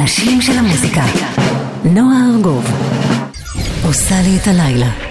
מהשירים של המוזיקה. נועה ארגוב. עושה לי את הלילה.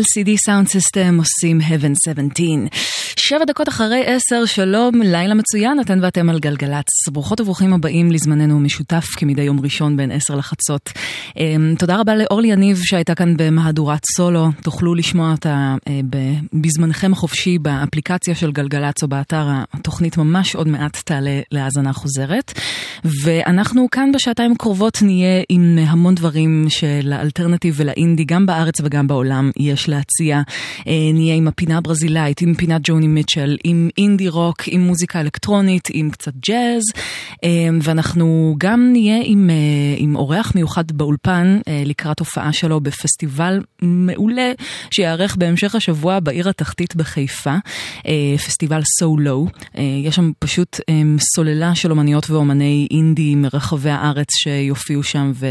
LCD Sound System עושים Heaven 17 שבע דקות אחרי עשר, שלום, לילה מצוין, אתן ואתם על גלגלצ. ברוכות וברוכים הבאים לזמננו משותף כמדי יום ראשון בין עשר לחצות. אמ, תודה רבה לאורלי יניב שהייתה כאן במהדורת סולו. תוכלו לשמוע אותה אה, בזמנכם החופשי באפליקציה של גלגלצ או באתר. התוכנית ממש עוד מעט תעלה להאזנה חוזרת. ואנחנו כאן בשעתיים הקרובות נהיה עם המון דברים שלאלטרנטיב ולאינדי, גם בארץ וגם בעולם, יש להציע. אה, נהיה עם הפינה הברזילאית, עם פינת ג'וני מיטשל, עם אינדי רוק, עם מוזיקה אלקטרונית, עם קצת ג'אז, ואנחנו גם נהיה עם, עם אורח מיוחד באולפן לקראת הופעה שלו בפסטיבל מעולה שיארך בהמשך השבוע בעיר התחתית בחיפה, פסטיבל So Low. יש שם פשוט סוללה של אומניות ואומני אינדי מרחבי הארץ שיופיעו שם ו,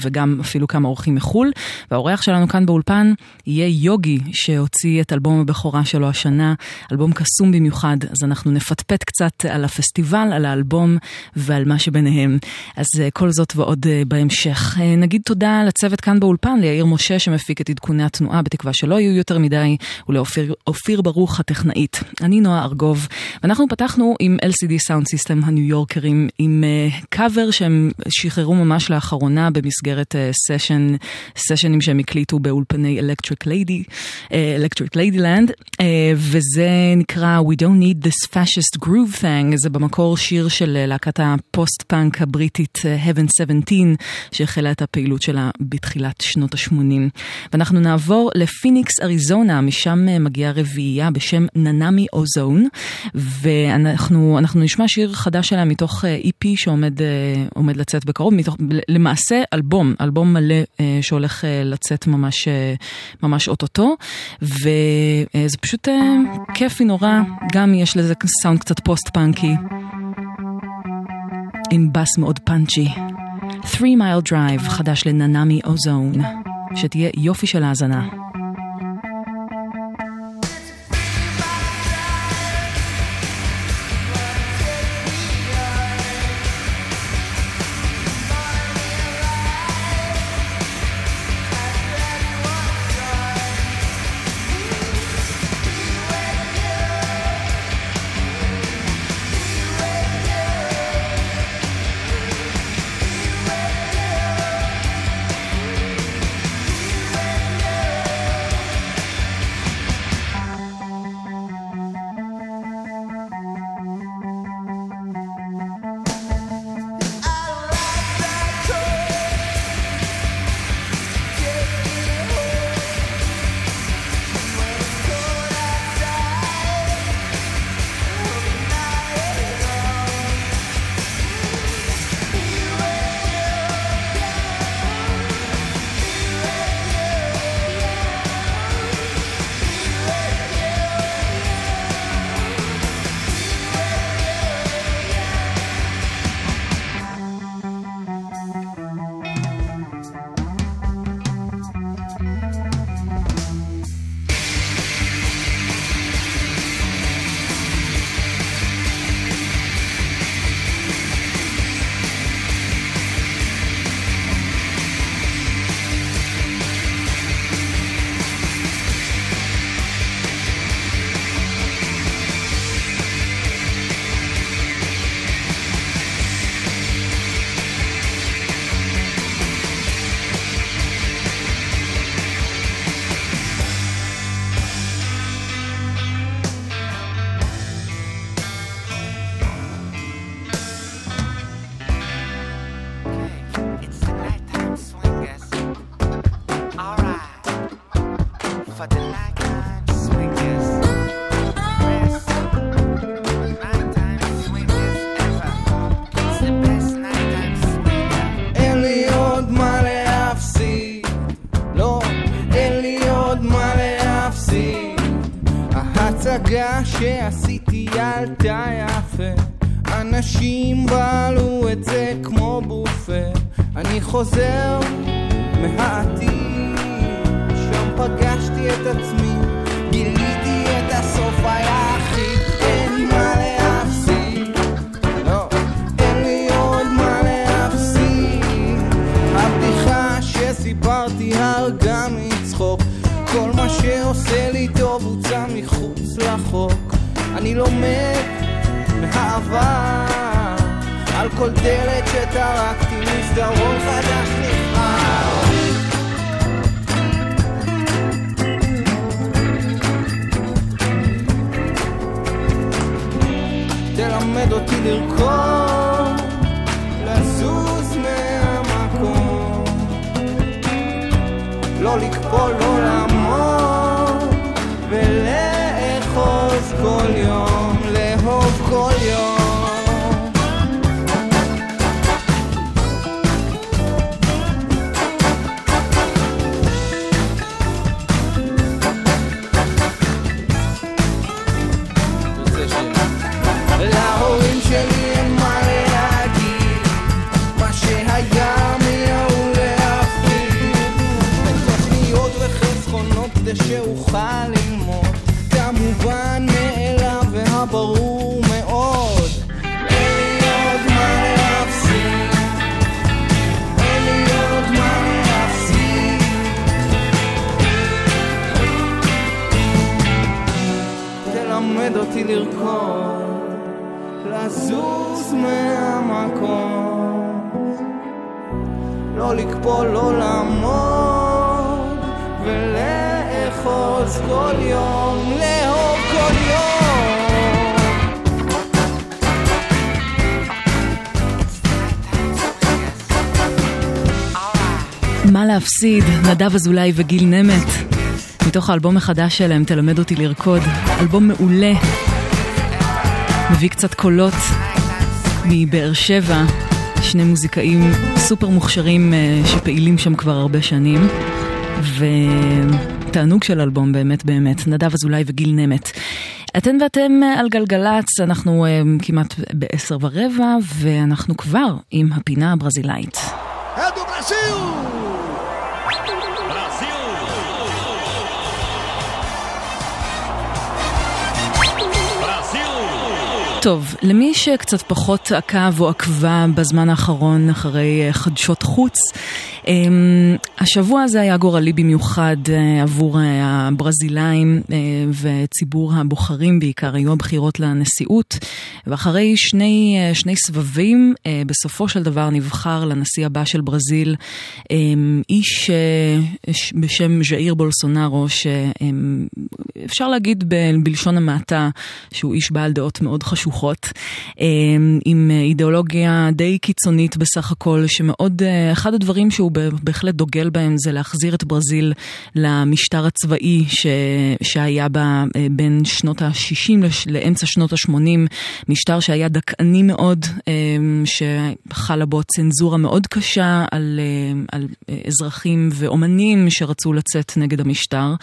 וגם אפילו כמה אורחים מחו"ל. והאורח שלנו כאן באולפן יהיה יוגי שהוציא את אלבום הבכורה שלו השנה, אלבום קסום במיוחד, אז אנחנו נפטפט קצת על הפסטיבל, על האלבום ועל מה שביניהם. אז כל זאת ועוד בהמשך. נגיד תודה לצוות כאן באולפן, ליאיר משה שמפיק את עדכוני התנועה, בתקווה שלא יהיו יותר מדי, ולאופיר ברוך הטכנאית. אני נועה ארגוב, ואנחנו פתחנו עם LCD Sound System הניו יורקרים, עם קאבר שהם שחררו ממש לאחרונה במסגרת סשן, סשנים שהם הקליטו באולפני Lady, Electric Lady Land, וזה נקרא We Don't Need This Fascist Groove Thing, זה במקור שיר של להקת הפוסט-פאנק הבריטית Heaven 17, שהחלה את הפעילות שלה בתחילת שנות ה-80. ואנחנו נעבור לפיניקס, אריזונה, משם מגיעה רביעייה בשם ננמי אוזון, ואנחנו נשמע שיר חדש שלה מתוך EP שעומד לצאת בקרוב, מתוך, למעשה אלבום, אלבום מלא שהולך לצאת ממש, ממש אוטוטו, וזה פשוט כיפי נורא, גם יש לזה סאונד קצת פוסט-פאנקי, עם בס מאוד punchy. 3 Mile Drive, חדש לננמי אוזון, שתהיה יופי של האזנה. לזוז מהמקום, לא לקפוא, לא לעמוד, ולאחוז כל יום, לאהוב כל יום. מה להפסיד, נדב אזולאי וגיל נמט. מתוך האלבום החדש שלהם, תלמד אותי לרקוד. אלבום מעולה. מביא קצת קולות מבאר שבע. שני מוזיקאים סופר מוכשרים אה, שפעילים שם כבר הרבה שנים. ותענוג של אלבום באמת באמת, נדב אזולאי וגיל נמט. אתן ואתם אה, על גלגלצ, אנחנו אה, כמעט בעשר ורבע, ואנחנו כבר עם הפינה הברזילאית. É טוב, למי שקצת פחות עקב או עקבה בזמן האחרון אחרי אה, חדשות חוץ, אמ, השבוע הזה היה גורלי במיוחד אה, עבור אה, הברזילאים וציבור הבוחרים בעיקר, היו הבחירות לנשיאות, ואחרי שני, שני סבבים, בסופו של דבר נבחר לנשיא הבא של ברזיל אמ, איש בשם ז'איר בולסונארו, שאפשר להגיד בלשון המעטה שהוא איש בעל דעות מאוד חשוב. חשוכות, אמ, עם אידיאולוגיה די קיצונית בסך הכל, שמאוד, אה, אחד הדברים שהוא בהחלט דוגל בהם זה להחזיר את ברזיל למשטר הצבאי ש, שהיה בה אה, בין שנות ה-60 לאמצע שנות ה-80, משטר שהיה דכאני מאוד, אמ, שחלה בו צנזורה מאוד קשה על, אה, על אזרחים ואומנים שרצו לצאת נגד המשטר.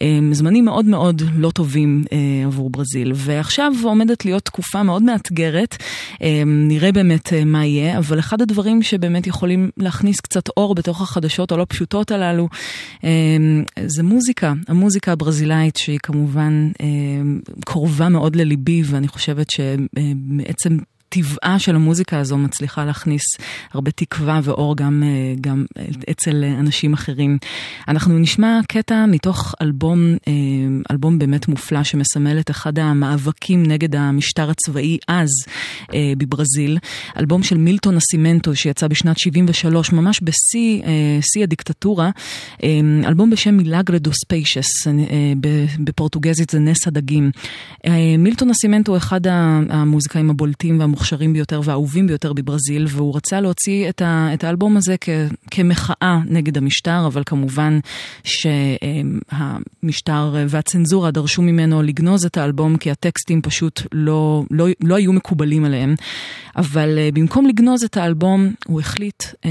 אמ, זמנים מאוד מאוד לא טובים עבור ברזיל, ועכשיו עומדת להיות תקופה... תקופה מאוד מאתגרת, אמ, נראה באמת אה, מה יהיה, אבל אחד הדברים שבאמת יכולים להכניס קצת אור בתוך החדשות הלא פשוטות הללו, אמ, זה מוזיקה, המוזיקה הברזילאית שהיא כמובן אמ, קרובה מאוד לליבי, ואני חושבת שמעצם טבעה של המוזיקה הזו מצליחה להכניס הרבה תקווה ואור גם, אה, גם אצל אנשים אחרים. אנחנו נשמע קטע מתוך אלבום, אה, אלבום באמת מופלא שמסמל את אחד המאבקים נגד המשטר הצבאי אז אה, בברזיל. אלבום של מילטון נסימנטו שיצא בשנת 73, ממש בשיא הדיקטטורה. אלבום בשם Milagre dos Peixes, בפורטוגזית זה נס הדגים. מילטון נסימנטו הוא אחד המוזיקאים הבולטים והמוכשרים. המוכשרים ביותר והאהובים ביותר בברזיל, והוא רצה להוציא את, ה, את האלבום הזה כ, כמחאה נגד המשטר, אבל כמובן שהמשטר והצנזורה דרשו ממנו לגנוז את האלבום, כי הטקסטים פשוט לא, לא, לא היו מקובלים עליהם. אבל אה, במקום לגנוז את האלבום, הוא החליט אה,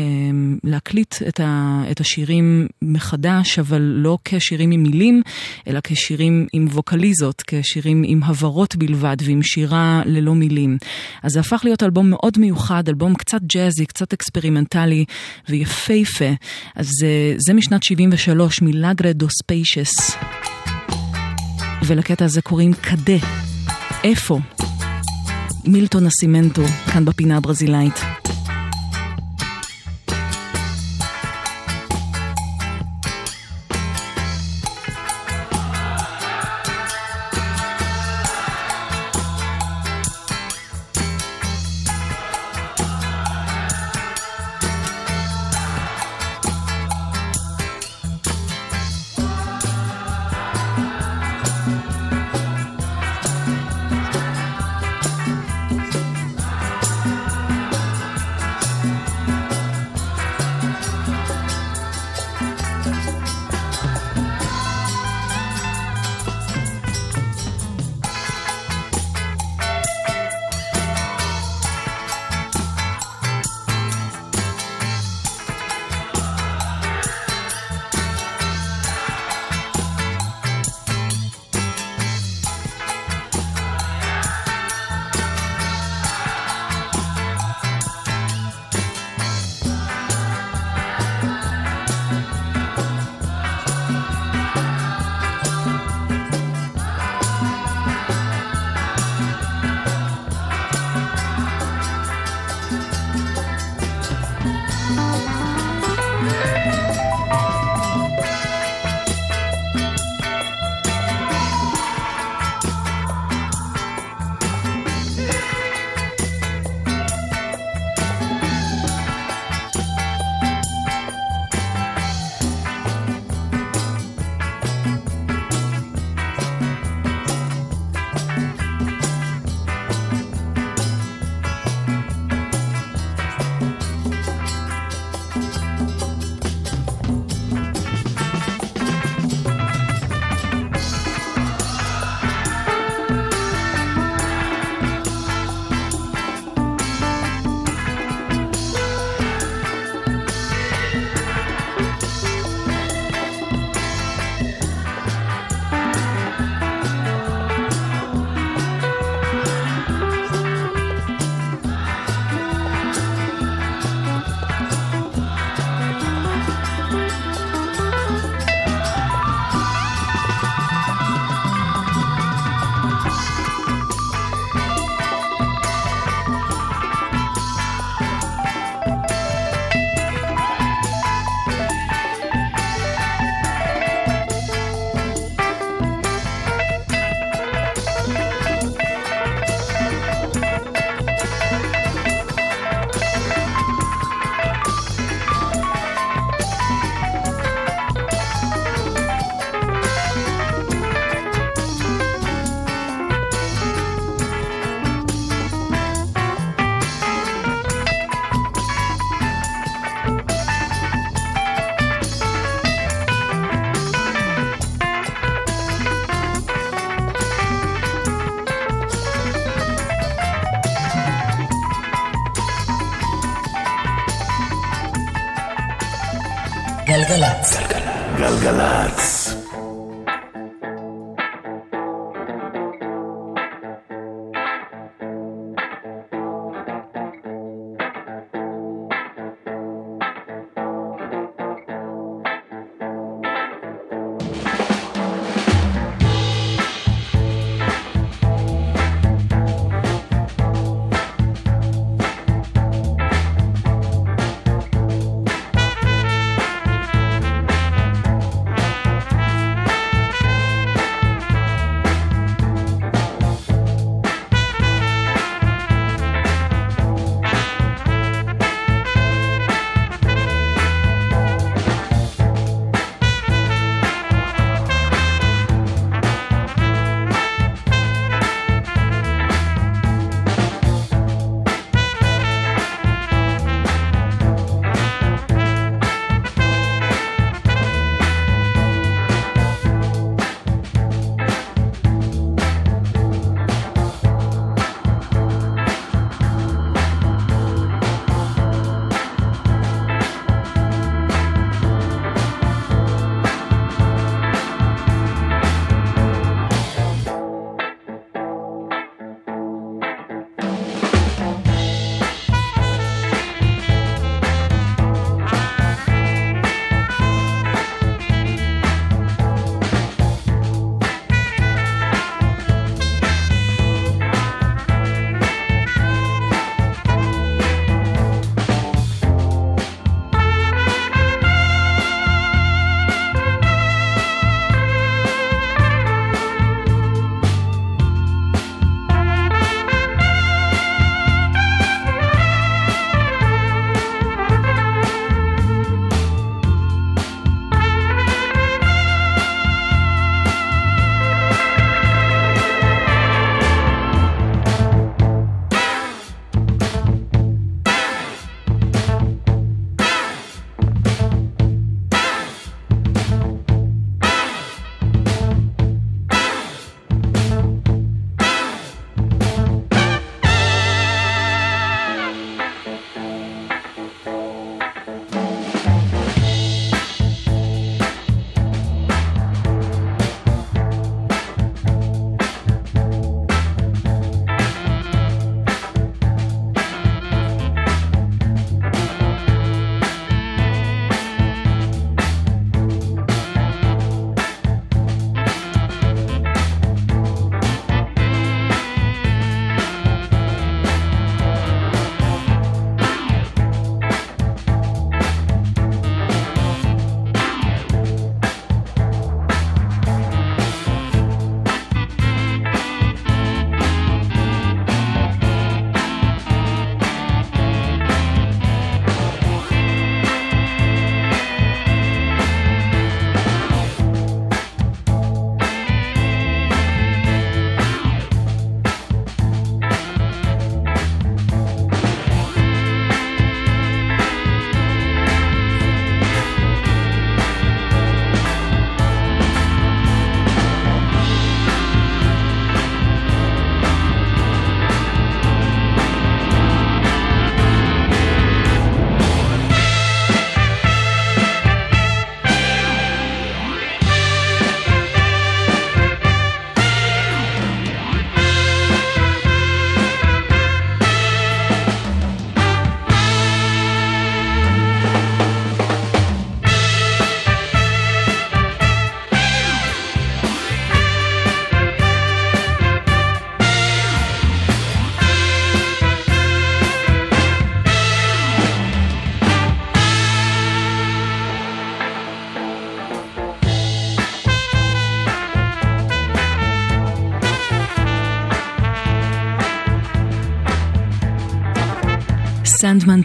להקליט את, ה, את השירים מחדש, אבל לא כשירים עם מילים, אלא כשירים עם ווקליזות, כשירים עם הברות בלבד ועם שירה ללא מילים. אז הפך להיות אלבום מאוד מיוחד, אלבום קצת ג'אזי, קצת אקספרימנטלי ויפהפה. אז זה, זה משנת 73, Milagre dos Peixes. ולקטע הזה קוראים Cadê. איפה? מילטון נסימנטו, כאן בפינה הברזילאית.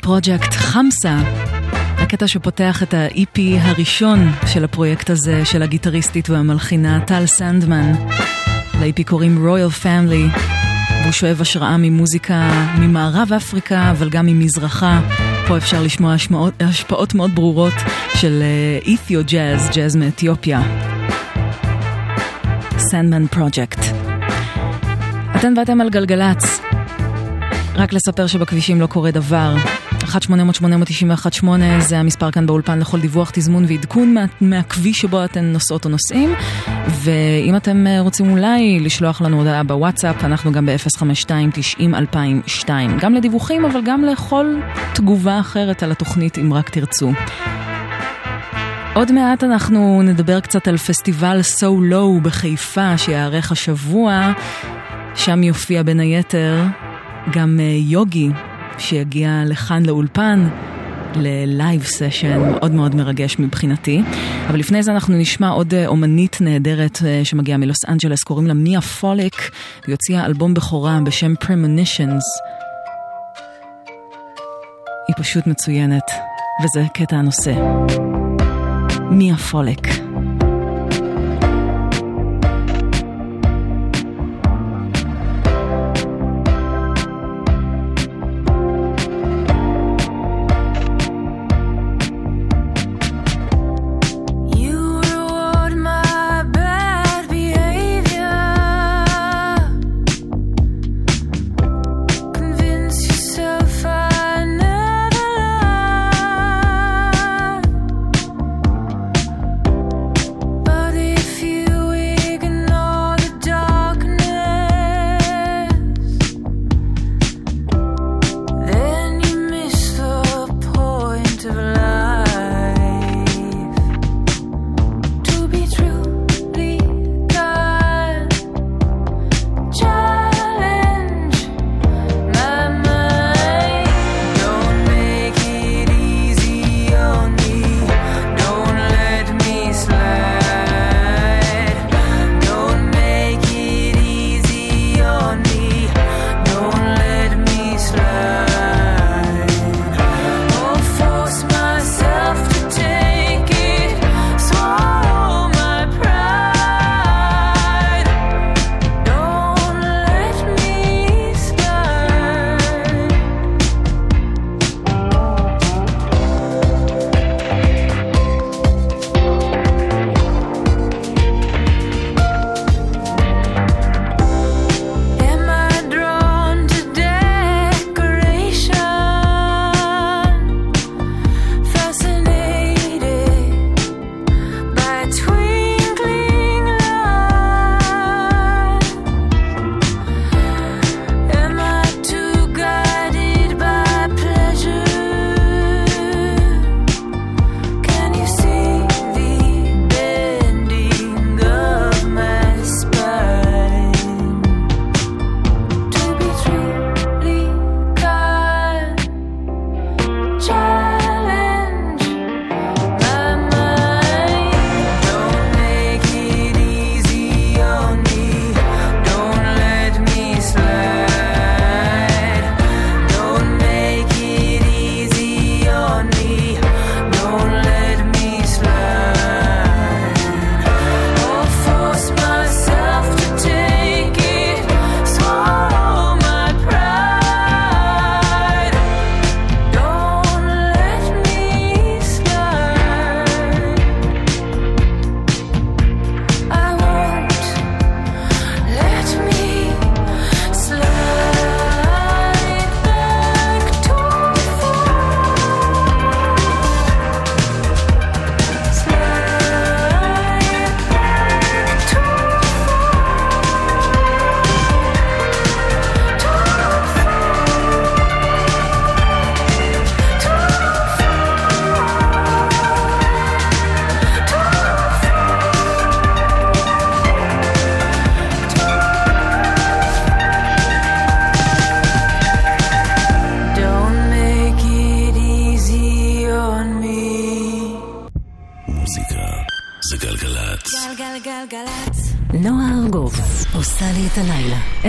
פרויקט חמסה, הקטע שפותח את ה-EP הראשון של הפרויקט הזה, של הגיטריסטית והמלחינה טל סנדמן. ל-EP קוראים Royal Family, והוא שואב השראה ממוזיקה ממערב אפריקה, אבל גם ממזרחה. פה אפשר לשמוע השמעות, השפעות מאוד ברורות של אית'יו ג'אז, ג'אז מאתיופיה. סנדמן פרויקט. אתן ואתם על גלגלצ. רק לספר שבכבישים לא קורה דבר. 1-800-891-8 זה המספר כאן באולפן לכל דיווח, תזמון ועדכון מה, מהכביש שבו אתן נוסעות או נוסעים. ואם אתם אה, רוצים אולי לשלוח לנו הודעה בוואטסאפ, אנחנו גם ב-052-90-2002. גם לדיווחים, אבל גם לכל תגובה אחרת על התוכנית, אם רק תרצו. עוד מעט אנחנו נדבר קצת על פסטיבל So Low בחיפה שיארך השבוע. שם יופיע בין היתר גם אה, יוגי שיגיע לכאן לאולפן. ל live session מאוד מאוד מרגש מבחינתי. אבל לפני זה אנחנו נשמע עוד אה, אומנית נהדרת אה, שמגיעה מלוס אנג'לס, קוראים לה מיה פוליק, היא הוציאה אלבום בכורה בשם Premonitions. היא פשוט מצוינת, וזה קטע הנושא. מיה פוליק.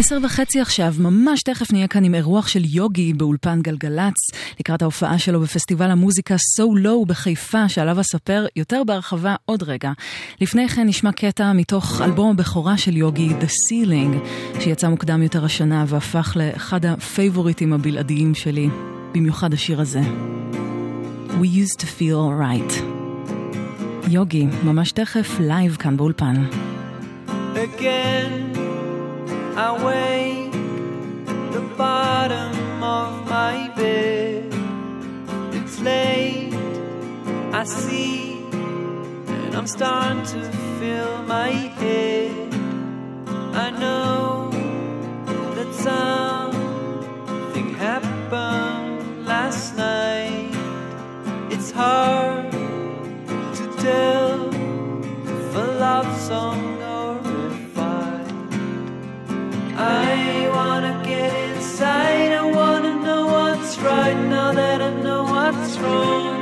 עשר וחצי עכשיו, ממש תכף נהיה כאן עם אירוח של יוגי באולפן גלגלצ, לקראת ההופעה שלו בפסטיבל המוזיקה So Low בחיפה, שעליו אספר יותר בהרחבה עוד רגע. לפני כן נשמע קטע מתוך אלבום הבכורה של יוגי, The Ceiling, שיצא מוקדם יותר השנה והפך לאחד הפייבוריטים הבלעדיים שלי, במיוחד השיר הזה. We used to feel alright. יוגי, ממש תכף live כאן באולפן. Again, I wake the bottom of my bed It's late, I see, and I'm starting to fill my head. I know that something happened last night. It's hard to tell a love song right now that I know what's wrong.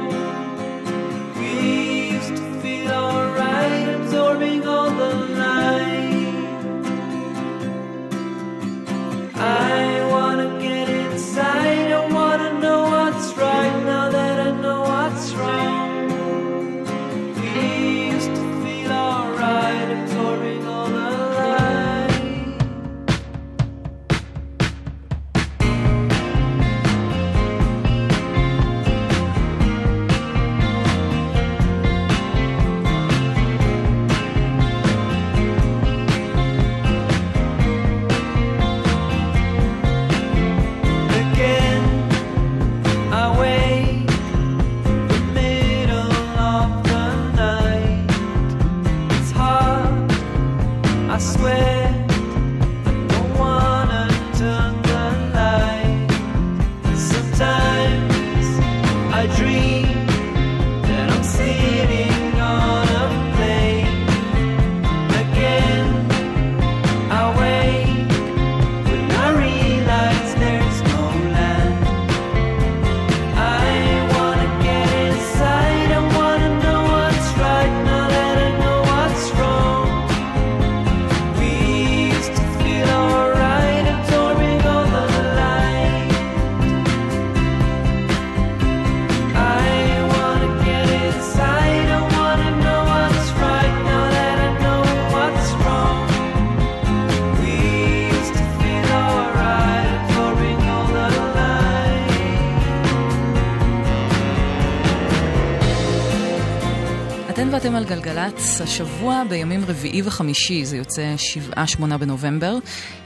ואתם על גלגלצ, השבוע בימים רביעי וחמישי, זה יוצא 7-8 בנובמבר,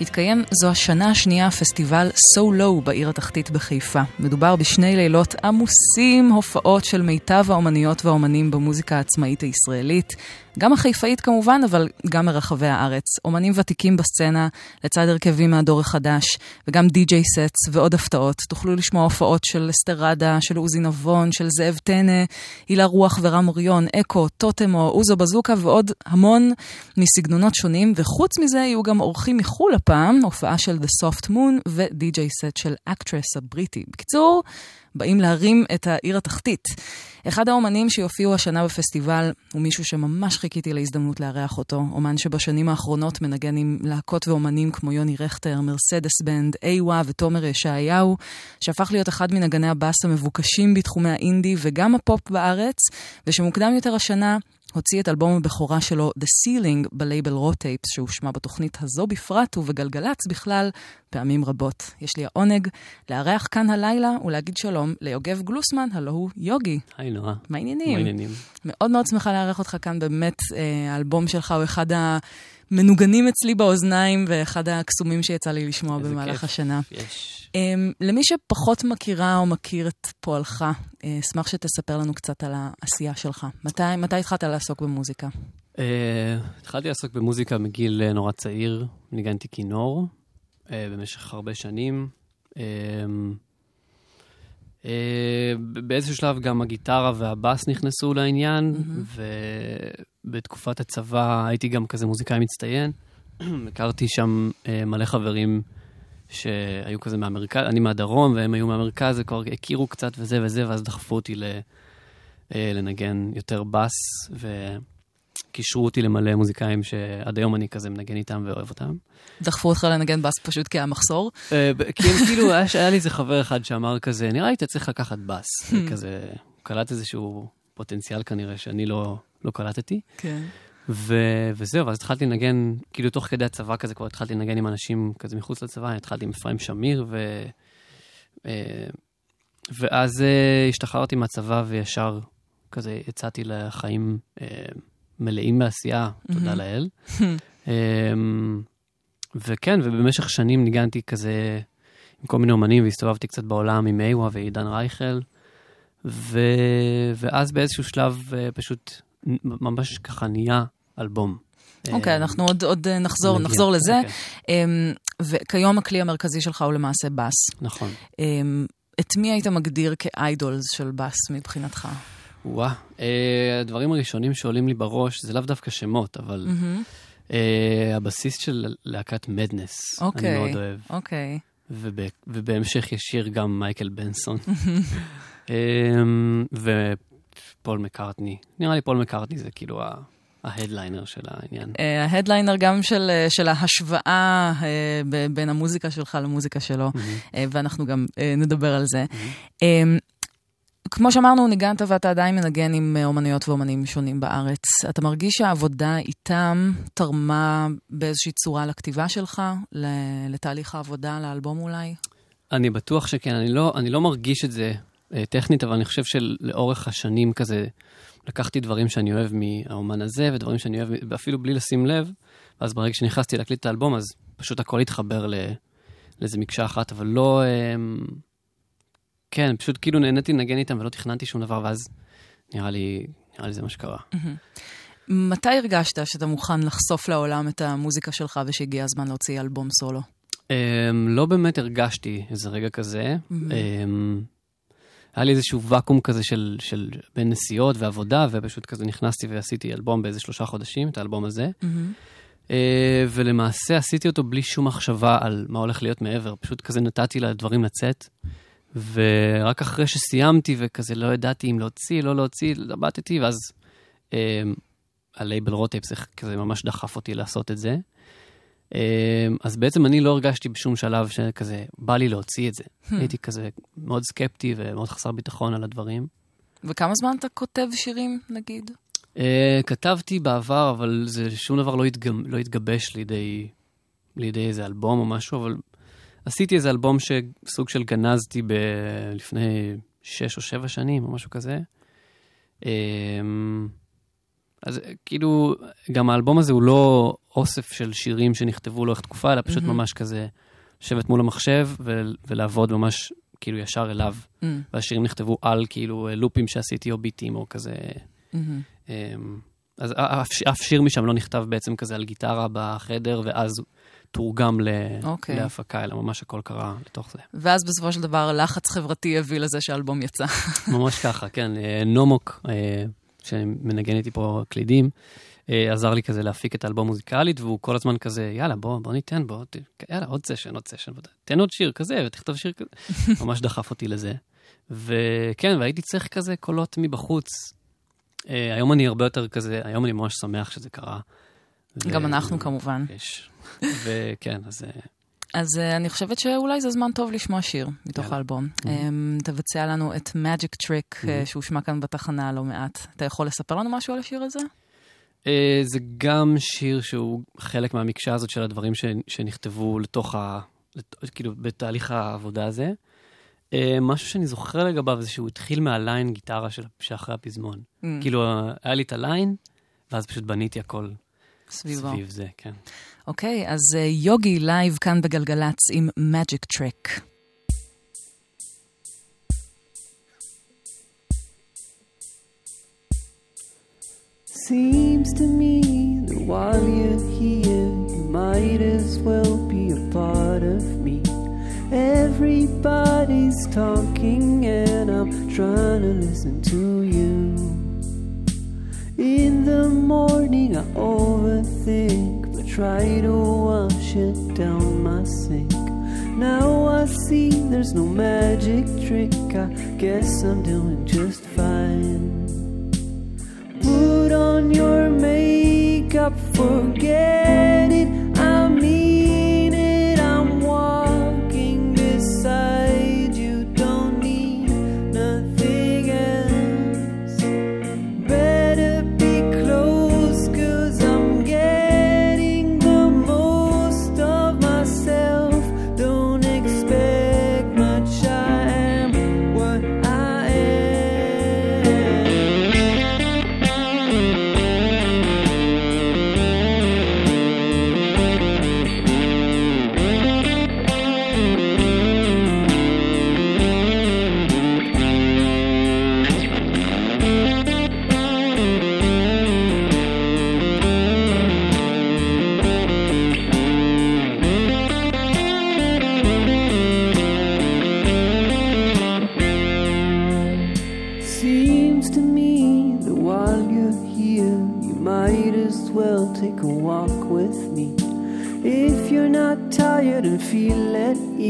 התקיים זו השנה השנייה פסטיבל So Low בעיר התחתית בחיפה. מדובר בשני לילות עמוסים, הופעות של מיטב האומניות והאומנים במוזיקה העצמאית הישראלית. גם החיפאית כמובן, אבל גם מרחבי הארץ. אומנים ותיקים בסצנה, לצד הרכבים מהדור החדש, וגם די.ג'יי סטס ועוד הפתעות. תוכלו לשמוע הופעות של אסתרדה, של עוזי נבון, של זאב טנא, הילה רוח ורם אוריון, אקו, טוטמו, אוזו בזוקה ועוד המון מסגנונות שונים, וחוץ מזה יהיו גם אורחים מחו"ל הפעם, הופעה של The Soft Moon ו DJ set של Actress הבריטי. בקיצור, באים להרים את העיר התחתית. אחד האומנים שיופיעו השנה בפסטיבל הוא מישהו שממש חיכיתי להזדמנות לארח אותו. אומן שבשנים האחרונות מנגן עם להקות ואומנים כמו יוני רכטר, מרסדס בנד, איווה ותומר ישעיהו, שהפך להיות אחד מנגני הבאס המבוקשים בתחומי האינדי וגם הפופ בארץ, ושמוקדם יותר השנה הוציא את אלבום הבכורה שלו, The Ceiling, בלייבל Raw Tapes, שהושמע בתוכנית הזו בפרט ובגלגלצ בכלל פעמים רבות. יש לי העונג לארח כאן הלילה ולהגיד שלום ליוגב גלוסמן, הלו הוא יוגי. היי נועה. מה העניינים? מה העניינים? מאוד מאוד שמחה לארח אותך כאן, באמת, אה, האלבום שלך הוא אחד המנוגנים אצלי באוזניים ואחד הקסומים שיצא לי לשמוע במהלך כיף. השנה. יש. אמ, למי שפחות מכירה או מכיר את פועלך, אה, אשמח שתספר לנו קצת על העשייה שלך. מתי, מתי התחלת לעסוק במוזיקה? Uh, התחלתי לעסוק במוזיקה מגיל uh, נורא צעיר, ניגנתי כינור uh, במשך הרבה שנים. Uh, uh, באיזשהו שלב גם הגיטרה והבאס נכנסו לעניין, ובתקופת הצבא הייתי גם כזה מוזיקאי מצטיין. הכרתי שם uh, מלא חברים שהיו כזה מהמרכז, אני מהדרום והם היו מהמרכז, וכבר הכירו קצת וזה וזה, ואז דחפו אותי ל, אה, לנגן יותר בס, וקישרו אותי למלא מוזיקאים שעד היום אני כזה מנגן איתם ואוהב אותם. דחפו אותך לנגן בס פשוט כי היה מחסור? אה, כי הם כאילו, היה, לי איזה חבר אחד שאמר כזה, נראה לי אתה צריך לקחת בס. כזה, הוא קלט איזשהו פוטנציאל כנראה שאני לא, לא קלטתי. כן. ו- וזהו, ואז התחלתי לנגן, כאילו תוך כדי הצבא כזה, כבר התחלתי לנגן עם אנשים כזה מחוץ לצבא, התחלתי עם אפרים שמיר, ו... אה, ואז אה, השתחררתי מהצבא וישר כזה יצאתי לחיים מלאים בעשייה, תודה לאל. אה, וכן, ובמשך שנים ניגנתי כזה עם כל מיני אומנים והסתובבתי קצת בעולם עם איווה ועידן רייכל, ו... ואז באיזשהו שלב אה, פשוט ממש ככה נהיה אלבום. אוקיי, אה, אנחנו עוד, עוד אה, נחזור, נגיע, נחזור לזה. אוקיי. אמ, וכיום הכלי המרכזי שלך הוא למעשה בס. נכון. אמ, את מי היית מגדיר כאיידולס של בס מבחינתך? וואה, אה, הדברים הראשונים שעולים לי בראש זה לאו דווקא שמות, אבל אה, הבסיס של להקת מדנס, אני אוקיי, מאוד אוהב. אוקיי. וב, ובהמשך ישיר גם מייקל בנסון. אה, ופול מקארטני. נראה לי פול מקארטני זה כאילו ה- ההדליינר של העניין. ההדליינר גם של, של ההשוואה אה, בין המוזיקה שלך למוזיקה שלו, אה, ואנחנו גם נדבר על זה. אה, כמו שאמרנו, ניגנת ואתה עדיין מנגן עם אה, אומנויות ואומנים שונים בארץ. אתה מרגיש שהעבודה איתם תרמה באיזושהי צורה לכתיבה שלך, לתהליך העבודה, לאלבום אולי? אני בטוח שכן, אני לא, אני לא מרגיש את זה אה, טכנית, אבל אני חושב שלאורך השנים כזה, לקחתי דברים שאני אוהב מהאומן הזה, ודברים שאני אוהב, אפילו בלי לשים לב, ואז ברגע שנכנסתי להקליט את האלבום, אז פשוט הכל התחבר לאיזה מקשה אחת, אבל לא... כן, פשוט כאילו נהניתי לנגן איתם ולא תכננתי שום דבר, ואז נראה לי, נראה לי זה מה שקרה. מתי הרגשת שאתה מוכן לחשוף לעולם את המוזיקה שלך ושהגיע הזמן להוציא אלבום סולו? Um, לא באמת הרגשתי איזה רגע כזה. Um, היה לי איזשהו ואקום כזה של, של בין נסיעות ועבודה, ופשוט כזה נכנסתי ועשיתי אלבום באיזה שלושה חודשים, את האלבום הזה. Uh, ולמעשה עשיתי אותו בלי שום מחשבה על מה הולך להיות מעבר, פשוט כזה נתתי לדברים לצאת. ורק אחרי שסיימתי וכזה לא ידעתי אם להוציא, לא להוציא, למדתי, ואז um, הלייבל רוטייפס כזה ממש דחף אותי לעשות את זה. אמ, אז בעצם אני לא הרגשתי בשום שלב שכזה, בא לי להוציא את זה. הייתי כזה מאוד סקפטי ומאוד חסר ביטחון על הדברים. וכמה זמן אתה כותב שירים, נגיד? אה, כתבתי בעבר, אבל זה שום דבר לא, התגב, לא התגבש לידי, לידי איזה אלבום או משהו, אבל עשיתי איזה אלבום שסוג של גנזתי ב... לפני שש או שבע שנים או משהו כזה. אמ, אז כאילו, גם האלבום הזה הוא לא אוסף של שירים שנכתבו לאורך תקופה, אלא פשוט ממש כזה לשבת מול המחשב ו- ולעבוד ממש כאילו ישר אליו. Mm, והשירים נכתבו על כאילו לופים שעשיתי או ביטים או כזה. אמ, אז אף, אף שיר משם לא נכתב בעצם כזה על גיטרה בחדר, ואז תורגם ל, אוקיי. להפקה, אלא ממש הכל קרה לתוך זה. ואז בסופו של דבר לחץ חברתי הביא לזה שהאלבום יצא. ממש ככה, כן. אה, נומוק, אה, שמנגן איתי פה קלידים, אה, עזר לי כזה להפיק את האלבום מוזיקלית, והוא כל הזמן כזה, יאללה, בוא, בוא ניתן, בוא, ת- יאללה, עוד סשן, עוד סשן, תן עוד שיר כזה, ותכתוב שיר כזה. ממש דחף אותי לזה. וכן, והייתי צריך כזה קולות מבחוץ. היום אני הרבה יותר כזה, היום אני ממש שמח שזה קרה. ו- גם אנחנו כמובן. יש. וכן, אז... אה, אז uh, אני חושבת שאולי זה זמן טוב לשמוע שיר מתוך יאללה. האלבום. Um, תבצע לנו את Magic Trick, uh, שהושמע כאן בתחנה לא מעט. אתה יכול לספר לנו משהו על השיר הזה? אה, זה גם שיר שהוא חלק מהמקשה הזאת של הדברים ש, שנכתבו לתוך ה... לת- כאילו, בתהליך העבודה הזה. אה, משהו שאני זוכר לגביו זה שהוא התחיל מה line גיטרה של, שאחרי הפזמון. ממ. כאילו, אה, היה לי את ה line, ואז פשוט בניתי הכל סביבו. סביב זה, כן. אוקיי, אז uh, יוגי לייב כאן בגלגלצ עם Magic Trick. Seems to me that while you're here, you might as well be a part of me. Everybody's talking, and I'm trying to listen to you. In the morning, I overthink, but try to wash it down my sink. Now I see there's no magic trick. I guess I'm doing just fine. Put on your makeup, forget it.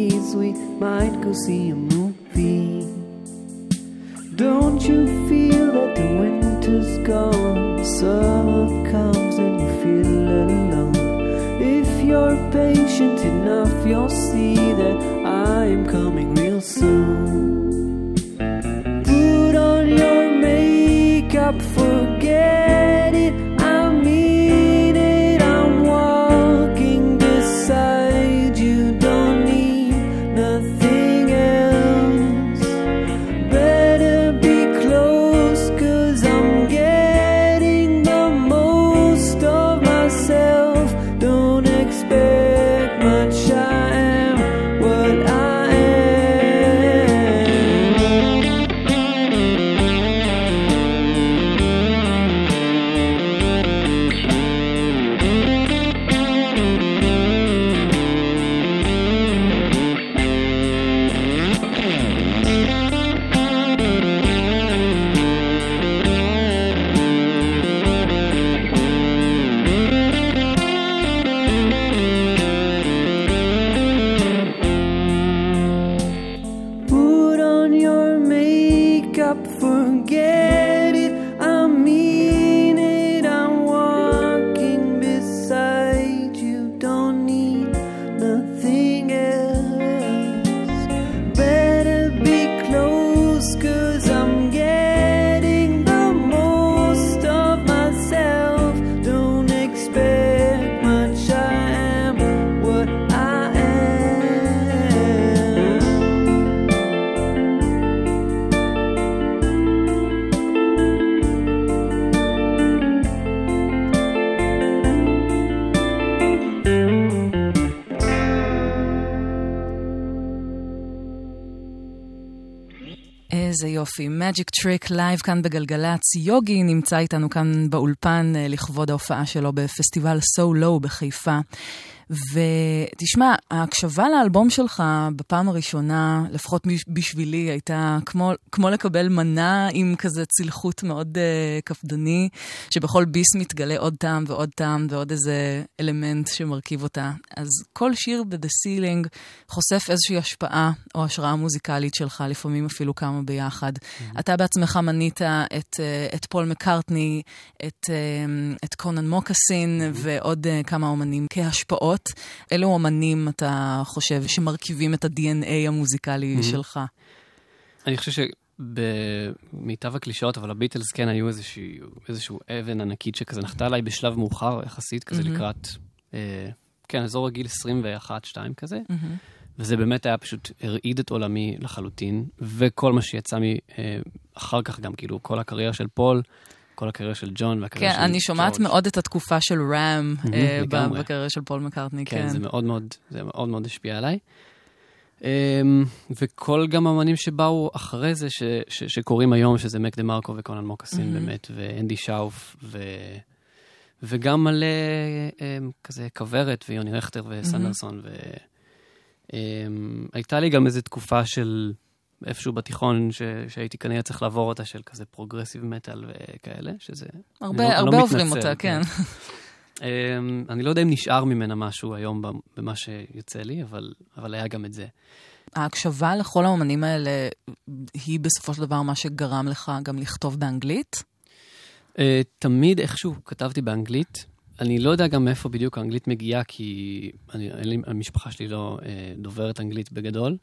Ease, we might go see a movie. Don't you feel that the winter's gone? Summer comes and you feel alone. If you're patient enough, you'll see that I'm coming Magic Trick live כאן בגלגלצ. יוגי נמצא איתנו כאן באולפן אה, לכבוד ההופעה שלו בפסטיבל So Low בחיפה. ותשמע, ההקשבה לאלבום שלך בפעם הראשונה, לפחות בשבילי, הייתה כמו, כמו לקבל מנה עם כזה צילחות מאוד אה, קפדני, שבכל ביס מתגלה עוד טעם ועוד טעם ועוד איזה אלמנט שמרכיב אותה. אז כל שיר ב-The Ceiling חושף איזושהי השפעה או השראה מוזיקלית שלך, לפעמים אפילו כמה ביחד. Mm-hmm. אתה בעצמך מנית את, uh, את פול מקארטני, את, uh, את קונן מוקסין mm-hmm. ועוד כמה אומנים כהשפעות. אילו אומנים אתה חושב שמרכיבים את ה-DNA המוזיקלי mm-hmm. שלך? אני חושב שבמיטב הקלישאות, אבל הביטלס כן היו איזשהו, איזשהו אבן ענקית שכזה נחתה עליי בשלב מאוחר יחסית, כזה מהמם. לקראת, אה, כן, אזור הגיל 21-2 כזה. מהמם. וזה באמת היה פשוט הרעיד את עולמי לחלוטין, וכל מה שיצא מ... אה, כך גם, כאילו, כל הקריירה של פול, כל הקריירה של ג'ון והקריירה כן, של אני שומעת ג'ורג'. מאוד את התקופה של Ram אה. בקריירה של פול מקארטני, כן, כן. זה מאוד מאוד, זה מאוד מאוד השפיע עליי. אמ, וכל גם האמנים שבאו אחרי זה, ש, ש, שקוראים היום, שזה מק דה מרקו וקונן מוקסין מהמם. באמת, ואנדי שאוף, ו, וגם מלא אמ, כזה כוורת, ויוני רכטר וסנדרסון, והייתה לי גם איזו תקופה של איפשהו בתיכון, ש, שהייתי כנראה צריך לעבור אותה, של כזה progressive metal וכאלה, שזה... הרבה, אני לא- הרבה לא עוברים מתנצל, אותה, כן. אמ, אני לא יודע אם נשאר ממנה משהו היום במה שיוצא לי, אבל, אבל היה גם את זה. ההקשבה לכל האומנים האלה היא בסופו של דבר מה שגרם לך גם לכתוב באנגלית? Uh, תמיד איכשהו כתבתי באנגלית. אני לא יודע גם מאיפה בדיוק האנגלית מגיעה, כי אני, לי, המשפחה שלי לא uh, דוברת אנגלית בגדול.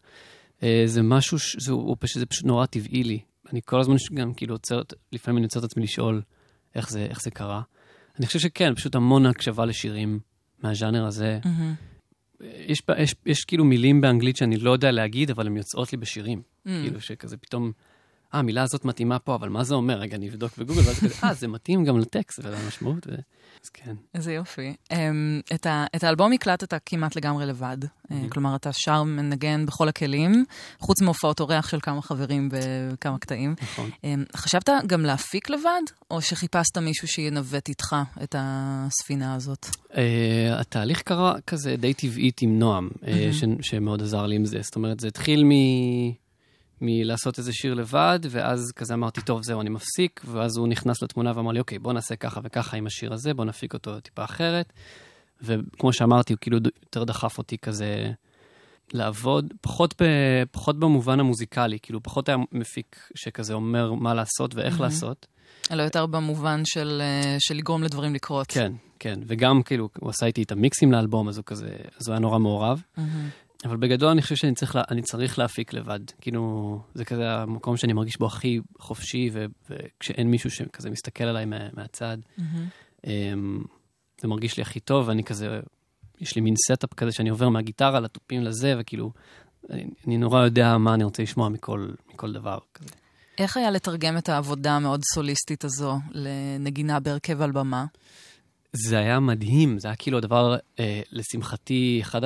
Uh, זה משהו, זה, פשוט, זה פשוט נורא טבעי לי. אני כל הזמן גם כאילו עוצר, לפעמים אני עוצר את עצמי לשאול איך זה, איך זה קרה. אני חושב שכן, פשוט המון הקשבה לשירים מהז'אנר הזה. מהמם. יש, יש, יש כאילו מילים באנגלית שאני לא יודע להגיד, אבל הן יוצאות לי בשירים. Mm. כאילו שכזה פתאום, אה, המילה הזאת מתאימה פה, אבל מה זה אומר? רגע, אני אבדוק בגוגל, ואז כזה, אה, זה מתאים גם לטקסט ולמשמעות. ו... אז כן. איזה יופי. Um, את, ה, את האלבום הקלטת כמעט לגמרי לבד. Mm-hmm. Uh, כלומר, אתה שר מנגן בכל הכלים, חוץ מהופעות אורח של כמה חברים בכמה קטעים. נכון. Um, חשבת גם להפיק לבד, או שחיפשת מישהו שינווט איתך את הספינה הזאת? Uh, התהליך קרה כזה די טבעית עם נועם, uh, ש, שמאוד עזר לי עם זה. זאת אומרת, זה התחיל מ... מלעשות איזה שיר לבד, ואז כזה אמרתי, טוב, זהו, אני מפסיק, ואז הוא נכנס לתמונה ואמר לי, אוקיי, בוא נעשה ככה וככה עם השיר הזה, בוא נפיק אותו טיפה אחרת. וכמו שאמרתי, הוא כאילו יותר דחף אותי כזה לעבוד, פחות, ב, פחות במובן המוזיקלי, כאילו פחות היה מפיק שכזה אומר מה לעשות ואיך לעשות. אלא יותר במובן של, אה, של לגרום לדברים לקרות. כן, כן, וגם כאילו, הוא עשה איתי את המיקסים לאלבום, אז הוא כזה, אז הוא היה נורא מעורב. מהמם. אבל בגדול אני חושב שאני צריך, לה, אני צריך להפיק לבד. כאילו, זה כזה המקום שאני מרגיש בו הכי חופשי, ו, וכשאין מישהו שכזה מסתכל עליי מה, מהצד. אמ, זה מרגיש לי הכי טוב, ואני כזה, יש לי מין setup כזה שאני עובר מהגיטרה לתופים לזה, וכאילו, אני, אני נורא יודע מה אני רוצה לשמוע מכל, מכל דבר כזה. איך היה לתרגם את העבודה המאוד סוליסטית הזו לנגינה בהרכב על במה? זה היה מדהים, זה היה כאילו הדבר, אה, לשמחתי, אחד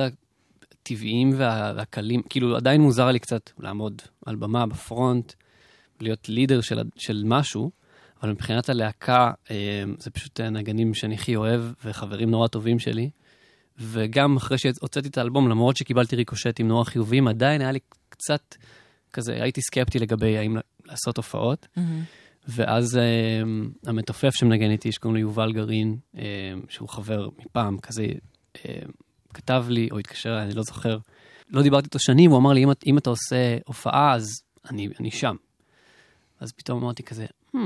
הטבעיים וה, והקלים, כאילו עדיין מוזר לי קצת לעמוד על במה בפרונט, להיות לידר של, של משהו, אבל מבחינת הלהקה, אה, זה פשוט הנגנים שאני הכי אוהב, וחברים נורא טובים שלי. וגם אחרי שהוצאתי את האלבום, למרות שקיבלתי ריקושטים נורא חיוביים, עדיין היה לי קצת כזה, הייתי סקפטי לגבי האם לעשות הופעות. ואז אה, המתופף שמנגן איתי, שקוראים לו יובל גרעין, אה, שהוא חבר מפעם, כזה, אה, כתב לי, או התקשר אני לא זוכר. לא דיברתי איתו שנים, הוא אמר לי, אם, אם אתה עושה הופעה, אז אני, אני שם. אז פתאום אמרתי כזה, המ,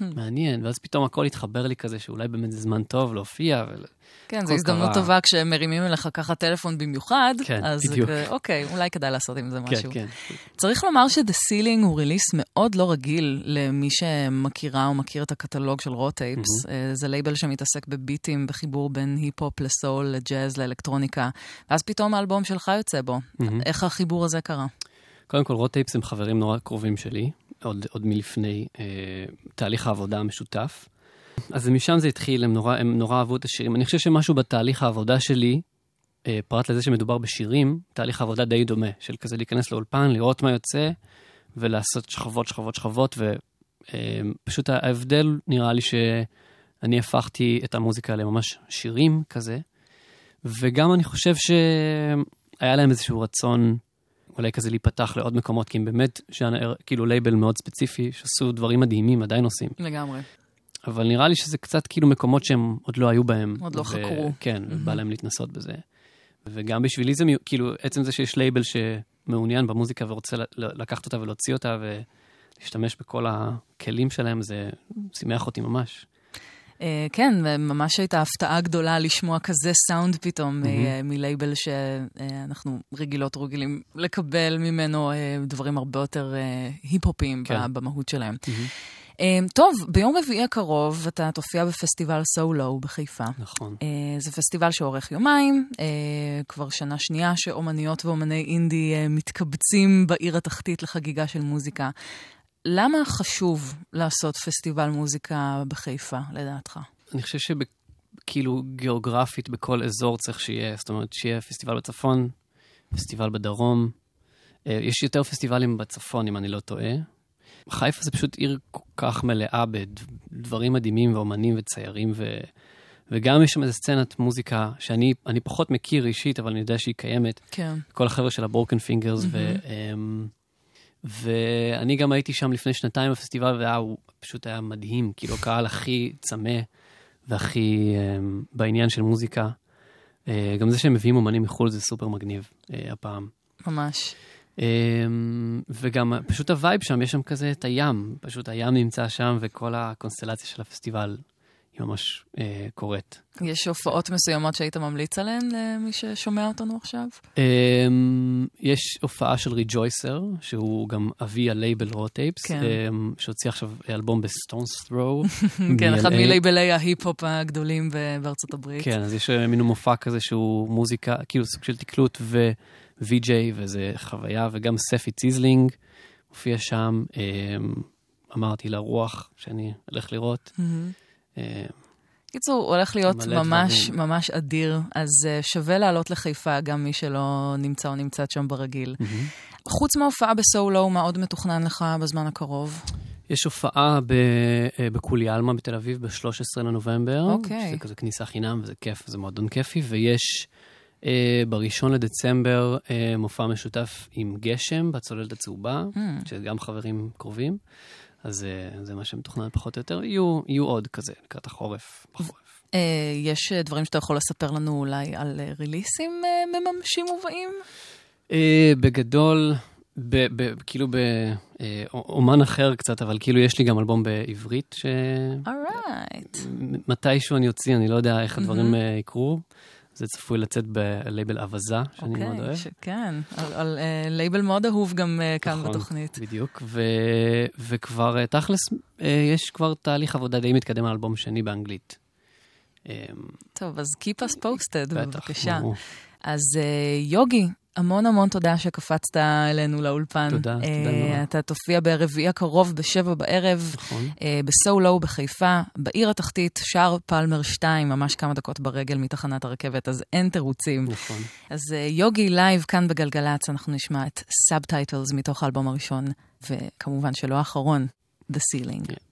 מעניין, ואז פתאום הכל התחבר לי כזה, שאולי באמת זה זמן טוב להופיע. ול... כן, זו הזדמנות. טובה כשמרימים אליך ככה טלפון במיוחד, כן, אז בדיוק. כזה, אוקיי, אולי כדאי לעשות עם זה משהו. כן, כן. צריך לומר ש-The Ceiling הוא release מאוד לא רגיל למי שמכירה או מכיר את הקטלוג של Raw Tapes. אה, זה לייבל שמתעסק בביטים, בחיבור בין היפ-הופ לסול, לג'אז, לאלקטרוניקה, ואז פתאום האלבום שלך יוצא בו. מהמם. איך החיבור הזה קרה? קודם כל, רוטייפס הם חברים נורא קרובים שלי, עוד, עוד מלפני אה, תהליך העבודה המשותף. אז משם זה התחיל, הם נורא, הם נורא אהבו את השירים. אני חושב שמשהו בתהליך העבודה שלי, אה, פרט לזה שמדובר בשירים, תהליך העבודה די דומה, של כזה להיכנס לאולפן, לראות מה יוצא, ולעשות שכבות, שכבות, שכבות, ופשוט ההבדל נראה לי שאני הפכתי את המוזיקה לממש שירים כזה, וגם אני חושב שהיה להם איזשהו רצון אולי כזה להיפתח לעוד מקומות, כי הם באמת, ז'אנר, כאילו לייבל מאוד ספציפי, שעשו דברים מדהימים, עדיין עושים. לגמרי. אבל נראה לי שזה קצת כאילו מקומות שהם עוד לא היו בהם. עוד לא חקרו. כן, ובא להם להתנסות בזה. וגם בשבילי זה, כאילו, עצם זה שיש לייבל שמעוניין במוזיקה ורוצה לקחת אותה ולהוציא אותה ולהשתמש בכל הכלים שלהם, זה שימח אותי ממש. אה, כן, ממש הייתה הפתעה גדולה לשמוע כזה סאונד פתאום אה, מלייבל שאנחנו רגילות רגילים לקבל ממנו אה, דברים הרבה יותר היפ-הופיים כן. במהות שלהם. אה, טוב, ביום רביעי הקרוב אתה תופיע בפסטיבל סולו בחיפה. נכון. אה, זה פסטיבל שאורך יומיים, אה, כבר שנה שנייה שאומניות ואומני אינדי אה, מתקבצים בעיר התחתית לחגיגה של מוזיקה. למה חשוב לעשות פסטיבל מוזיקה בחיפה, לדעתך? אני חושב שכאילו גיאוגרפית בכל אזור צריך שיהיה, זאת אומרת, שיהיה פסטיבל בצפון, פסטיבל בדרום. אה, יש יותר פסטיבלים בצפון, אם אני לא טועה. חיפה זה פשוט עיר כל כך מלאה בדברים מדהימים ואומנים וציירים, ו... וגם יש שם איזו סצנת מוזיקה שאני אני פחות מכיר אישית, אבל אני יודע שהיא קיימת. כן. כל החבר'ה של הברוקן פינגרס, ו... ואני גם הייתי שם לפני שנתיים בפסטיבל, והוא פשוט היה מדהים, כאילו הקהל הכי צמא והכי אמ, בעניין של מוזיקה. אה, גם זה שהם מביאים אומנים מחו"ל זה סופר מגניב אה, הפעם. ממש. אמ, וגם פשוט ה vibe שם, יש שם כזה את הים, פשוט הים נמצא שם וכל הקונסטלציה של הפסטיבל היא ממש אה, קורית. יש הופעות מסוימות שהיית ממליץ עליהן למי ששומע אותנו עכשיו? אמ, יש הופעה של Rejoicer, שהוא גם אבי הלייבל Raw Tapes, כן. אמ, שהוציא עכשיו אלבום ב Stones Throw. כן, אחד מלייבלי ההיפ-הופ הגדולים בארצות הברית. כן, אז יש אה, מין מופע כזה שהוא מוזיקה, כאילו סוג של תקלוט ו-VJ, וזה חוויה, וגם ספי ציזלינג מופיע שם. אמ, אמרתי לרוח שאני הולך לראות. מהמם. אמ, קיצור, הוא הולך להיות ממש דברים. ממש אדיר, אז uh, שווה לעלות לחיפה, גם מי שלא נמצא או נמצאת שם ברגיל. חוץ מההופעה בסולו, מה עוד מתוכנן לך בזמן הקרוב? יש הופעה ב- אה, בקולי עלמה בתל אביב ב-13 לנובמבר. אוקיי. שזה כזה כניסה חינם, וזה כיף, זה מועדון כיפי, ויש אה, בראשון לדצמבר אה, מופע משותף עם גשם בצוללת הצהובה, Mm. שזה גם חברים קרובים, אז אה, זה מה שמתוכנן פחות או יותר. יהיו, יהיו עוד כזה לקראת החורף. בחורף. אה, יש אה, דברים שאתה יכול לספר לנו אולי על ריליסים ממשמשים ובאים? אה, בגדול, ב, ב, כאילו באופן אחר קצת, אבל כאילו יש לי גם אלבום בעברית, alright. שמתישהו אני אוציא, אני לא יודע איך הדברים. אה, יקרו. זה צפוי לצאת בלייבל אנובה, שאני מאוד אוהב. כן, על, על אה, לייבל מאוד אהוב גם אה, כאן נכון, בתוכנית. בדיוק, ו... וכבר אה, תכלס, אה, יש כבר תהליך עבודה די מתקדם על אלבום שני באנגלית. אה, טוב, אז Keep us posted, בטח, בבקשה. ברור. אז אה, יוגי, המון המון תודה שקפצת אלינו לאולפן. תודה, תודה אה, נורא. אתה תופיע ברביעי הקרוב בשבע בערב. נכון. אה, בסו-לואו בחיפה, בעיר התחתית, שער פלמר 2, ממש כמה דקות ברגל מתחנת הרכבת, אז אין תירוצים. נכון. אז אה, יוגי לייב כאן בגלגלצ, אנחנו נשמע את Subtitles מתוך האלבום הראשון, וכמובן שלא האחרון, The Ceiling. Yeah.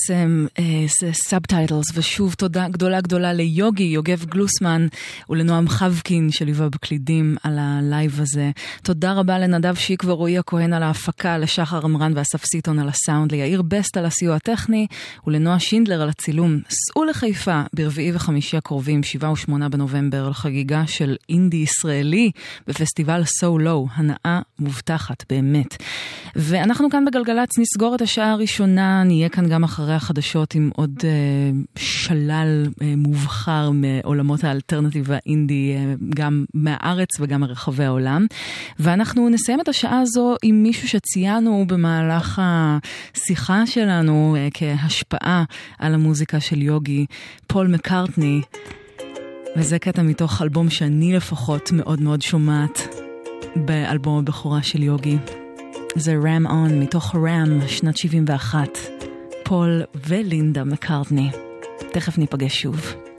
איזה קסם, איזה Subtitles, ושוב תודה גדולה גדולה ליוגי, יוגב גלוסמן, ולנועם חבקין שליווה בקלידים על הלייב הזה. תודה רבה לנדב שיק ורועי הכהן על ההפקה, לשחר עמרן ואסף סיטון על הסאונד, ליאיר בסט על הסיוע הטכני, ולנועה שינדלר על הצילום. סעו לחיפה ברביעי וחמישי הקרובים, 7 ו-8 בנובמבר, לחגיגה של אינדי ישראלי בפסטיבל So Low, הנאה מובטחת, באמת. ואנחנו כאן בגלגלצ נסגור את השעה הראשונה, נהיה כאן גם אחרי החדשות עם עוד אה, שלל אה, מובחר מעולמות האלטרנטיב והאינדי, אה, גם מהארץ וגם מרחבי העולם. ואנחנו נסיים את השעה הזו עם מישהו שציינו במהלך השיחה שלנו כהשפעה על המוזיקה של יוגי, פול מקארטני. וזה קטע מתוך אלבום שאני לפחות מאוד מאוד שומעת באלבום הבכורה של יוגי. זה רם און מתוך רם, שנת 71. פול ולינדה מקארטני. תכף ניפגש שוב.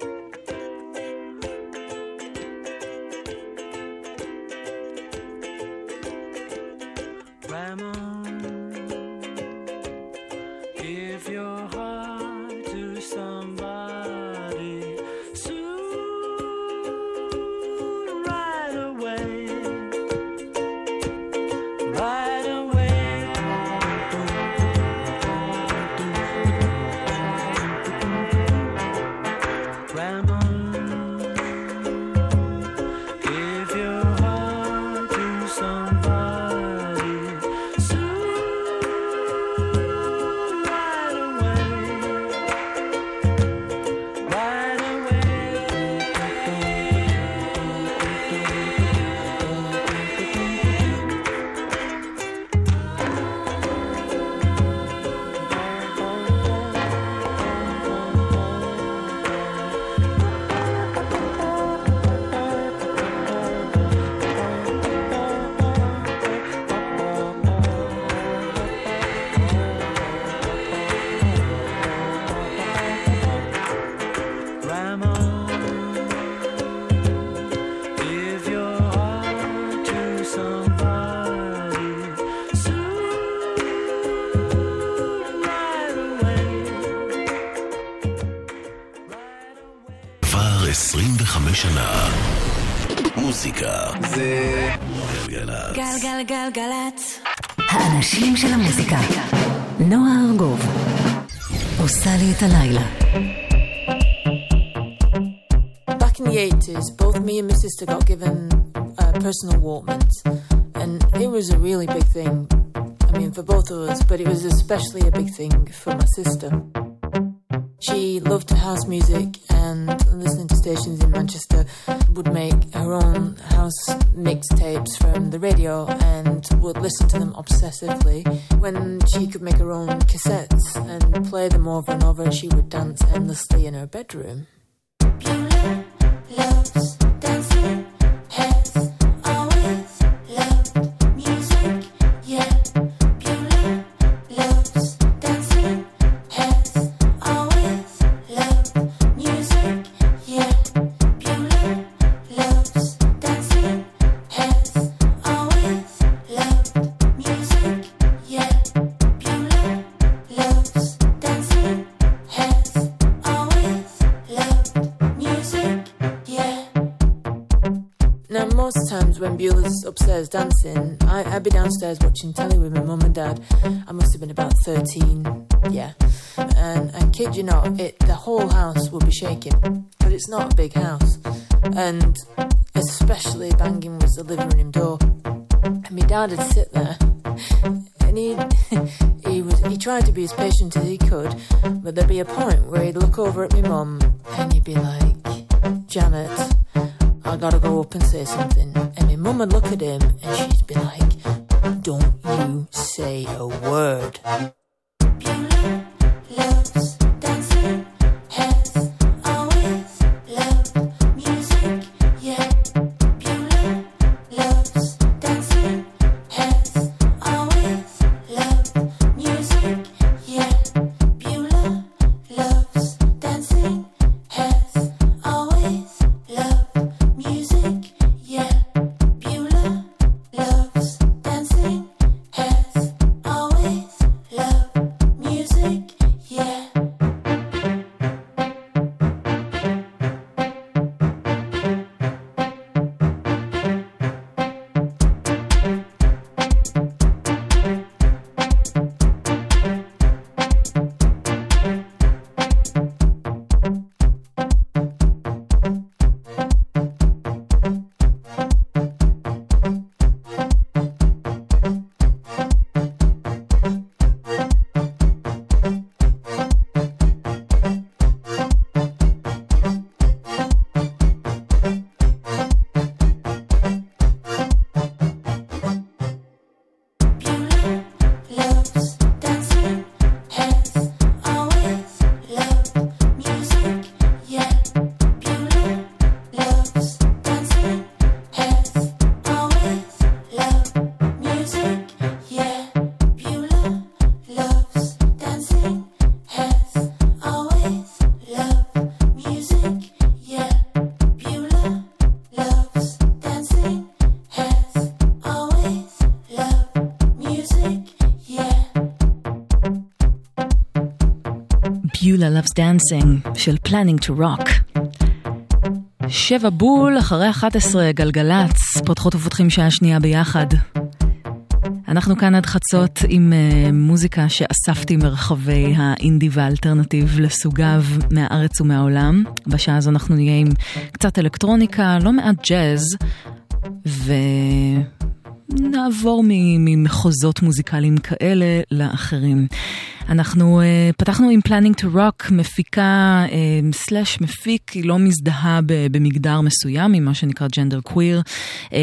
עושה לי את הלילה. Back in the 80s, both me and my sister got given uh, personal Walkmans, and it was a really big thing. I mean, for both of us, but it was especially a big thing for my sister. She loved house music, and listening to stations in Manchester would make her own house mixtapes from the radio and would listen to them obsessively. When she could make her own cassettes and play them over and over, she would dance endlessly in her bedroom. loves watching telly with my mum and dad. I must have been about 13, yeah. And I kid you not, it, the whole house would be shaking. But it's not a big house. And especially banging was the living room door. And my dad would sit there and he he was he tried to be as patient as he could, but there'd be a point where he'd look over at my mum and he'd be like, Janet, I gotta go up and say something. And my mum would look at him and she'd be like, Don't you say a word. Loves Dancing של Planning to Rock. שבע בול, אחרי 11 גלגלצ, פותחות ופותחים שעה שנייה ביחד. אנחנו כאן עד חצות עם uh, מוזיקה שאספתי מרחבי האינדי והאלטרנטיב לסוגיו מהארץ ומהעולם. בשעה הזו אנחנו נהיה עם קצת אלקטרוניקה, לא מעט ג'אז, ונעבור מ- ממחוזות מוזיקליים כאלה לאחרים. אנחנו uh, פתחנו עם Planning to Rock, מפיקה סלאש uh, מפיק, היא לא מזדהה במגדר מסוים, עם מה שנקרא ג'נדר קוויר, um,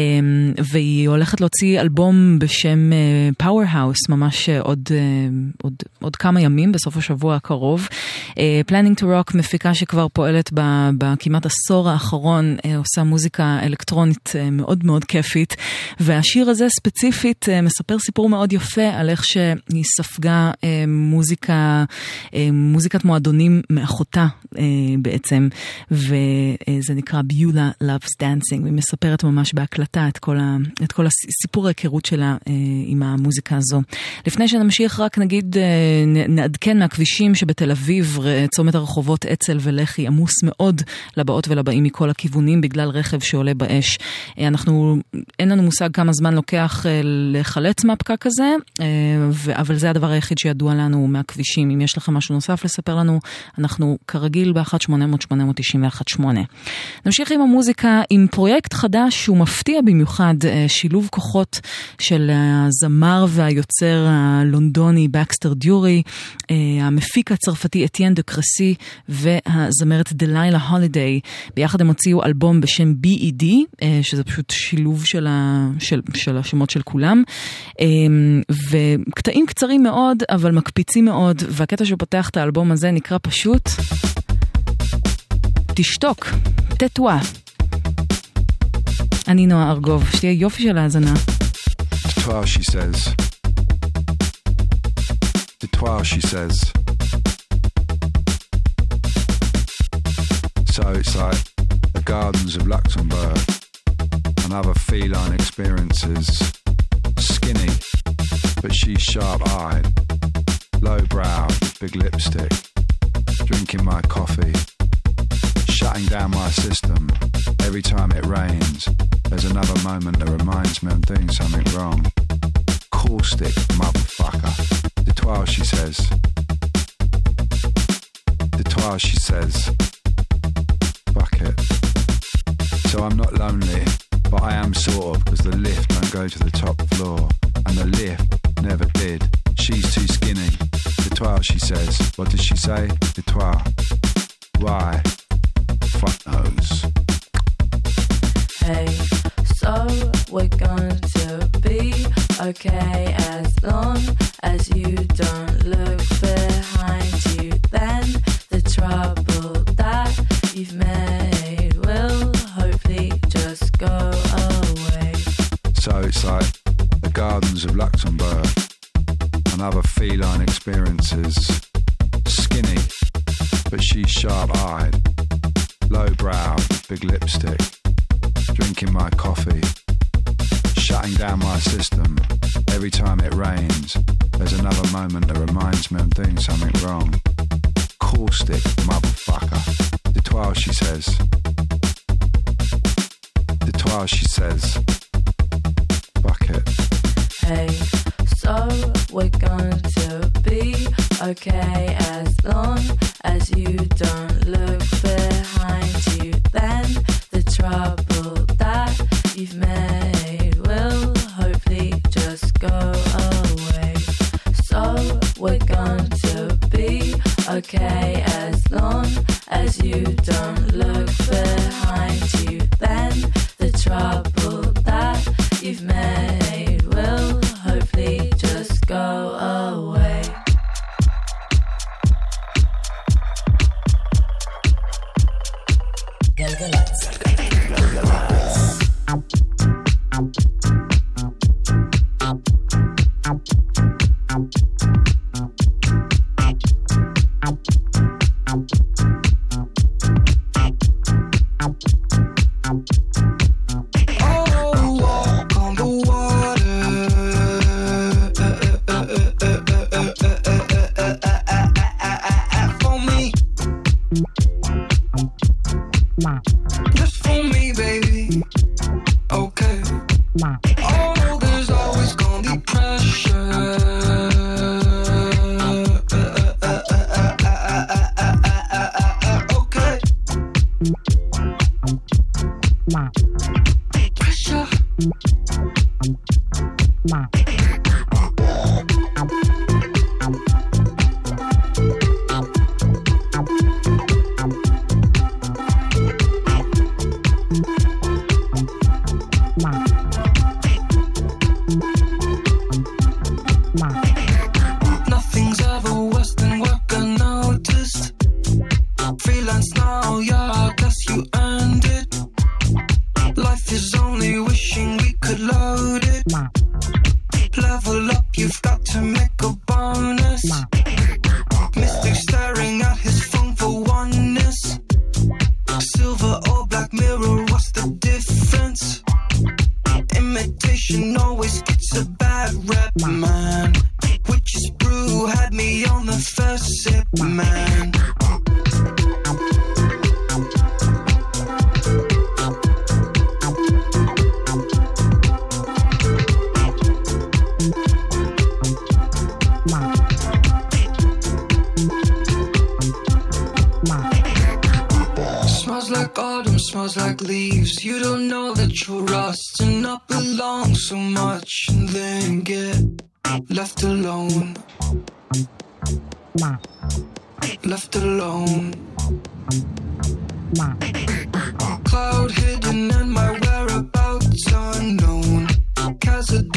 והיא הולכת להוציא אלבום בשם uh, Powerhouse, ממש uh, עוד, uh, עוד, עוד כמה ימים, בסוף השבוע הקרוב. Uh, Planning to Rock, מפיקה שכבר פועלת בכמעט עשור האחרון, uh, עושה מוזיקה אלקטרונית uh, מאוד מאוד כיפית, והשיר הזה ספציפית uh, מספר סיפור מאוד יפה על איך שהיא ספגה uh, מוזיקה, אה, מוזיקת מועדונים מאחותה אה, בעצם, וזה נקרא ביולה Loves Dancing, והיא מספרת ממש בהקלטה את כל, ה, את כל הסיפור ההיכרות שלה אה, עם המוזיקה הזו. לפני שנמשיך, רק נגיד, נעדכן מהכבישים שבתל אביב, צומת הרחובות אצ"ל ולח"י עמוס מאוד לבאות ולבאים מכל הכיוונים בגלל רכב שעולה באש. אנחנו, אין לנו מושג כמה זמן לוקח לחלץ מהפקק הזה, אבל זה הדבר היחיד שידוע לנו מהכבישים. אם יש לכם משהו נוסף לספר לנו, אנחנו כרגיל ב-1-800-891-8. נמשיך עם המוזיקה, עם פרויקט חדש שהוא מפתיע במיוחד, שילוב כוחות של הזמר והיוצר הלונדוני בקסטר דיורי, המפיק הצרפתי אתיאן דה קרסי והזמרת דלילה הולידיי. ביחד הם הוציאו אלבום בשם B.E.D, שזה פשוט שילוב של, ה, של, של השמות של כולם. וקטעים קצרים מאוד, אבל מקפיצים מאוד, והקטע שפותח את האלבום הזה נקרא פשוט תשתוק, תטואה. אני נועה ארגוב, שתהיה יופי של האזנה. So it's like the gardens of Luxembourg and other feline experiences. Skinny, but she's sharp eyed. Low browed, big lipstick. Drinking my coffee. Shutting down my system. Every time it rains, there's another moment that reminds me I'm doing something wrong. Caustic motherfucker. The twelve, she says. The twelve, she says. Fuck it. So I'm not lonely, I am sort of, because the lift don't go to the top floor. And the lift never did. She's too skinny. The twelve, she says. What did she say? The twelve. Why? Fuck knows. Hey, so we're going to be okay as long as you don't look behind So it's like the gardens of Luxembourg and other feline experiences. Skinny, but she's sharp eyed. low brow, big lipstick. Drinking my coffee. Shutting down my system. Every time it rains, there's another moment that reminds me I'm doing something wrong. Caustic motherfucker. The twelve, she says. The twelve, she says. Hey, so we're going to be okay as long as you don't look behind you. Then the trouble that you've made will hopefully just go away. So we're going to be okay as long as you don't look behind you.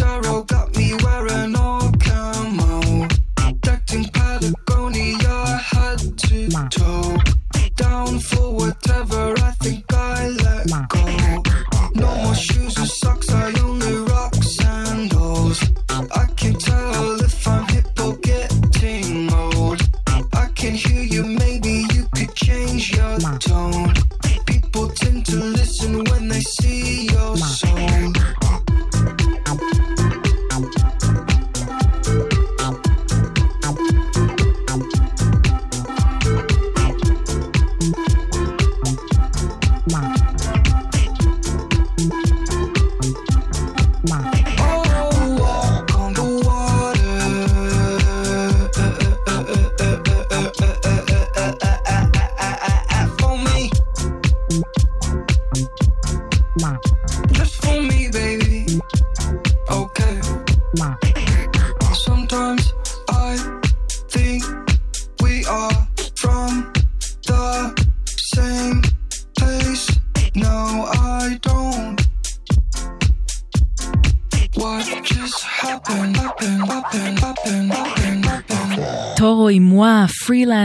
around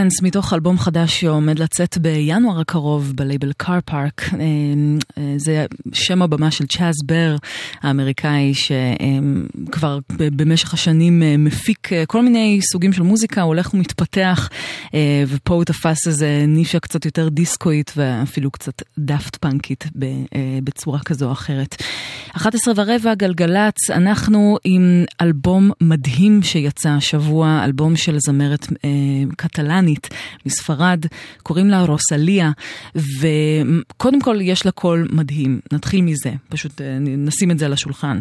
פרילנס, מתוך אלבום חדש שעומד לצאת בינואר הקרוב בלייבל קאר פארק. זה שם הבמה של צ'אז בר האמריקאי, שכבר במשך השנים אה, מפיק אה, כל מיני סוגים של מוזיקה, הוא הולך ומתפתח, אה, ופה הוא תפס איזה נישה קצת יותר דיסקואית ואפילו קצת דאפט פאנקית אה, בצורה כזו או אחרת. 11 ורבע, גלגלצ, אנחנו עם אלבום מדהים שיצא השבוע, אלבום של זמרת אה, קטלנית מספרד, קוראים לה רוסליה, וקודם כל יש לה קול מדהים, נתחיל מזה, פשוט אה, נשים את זה על השולחן.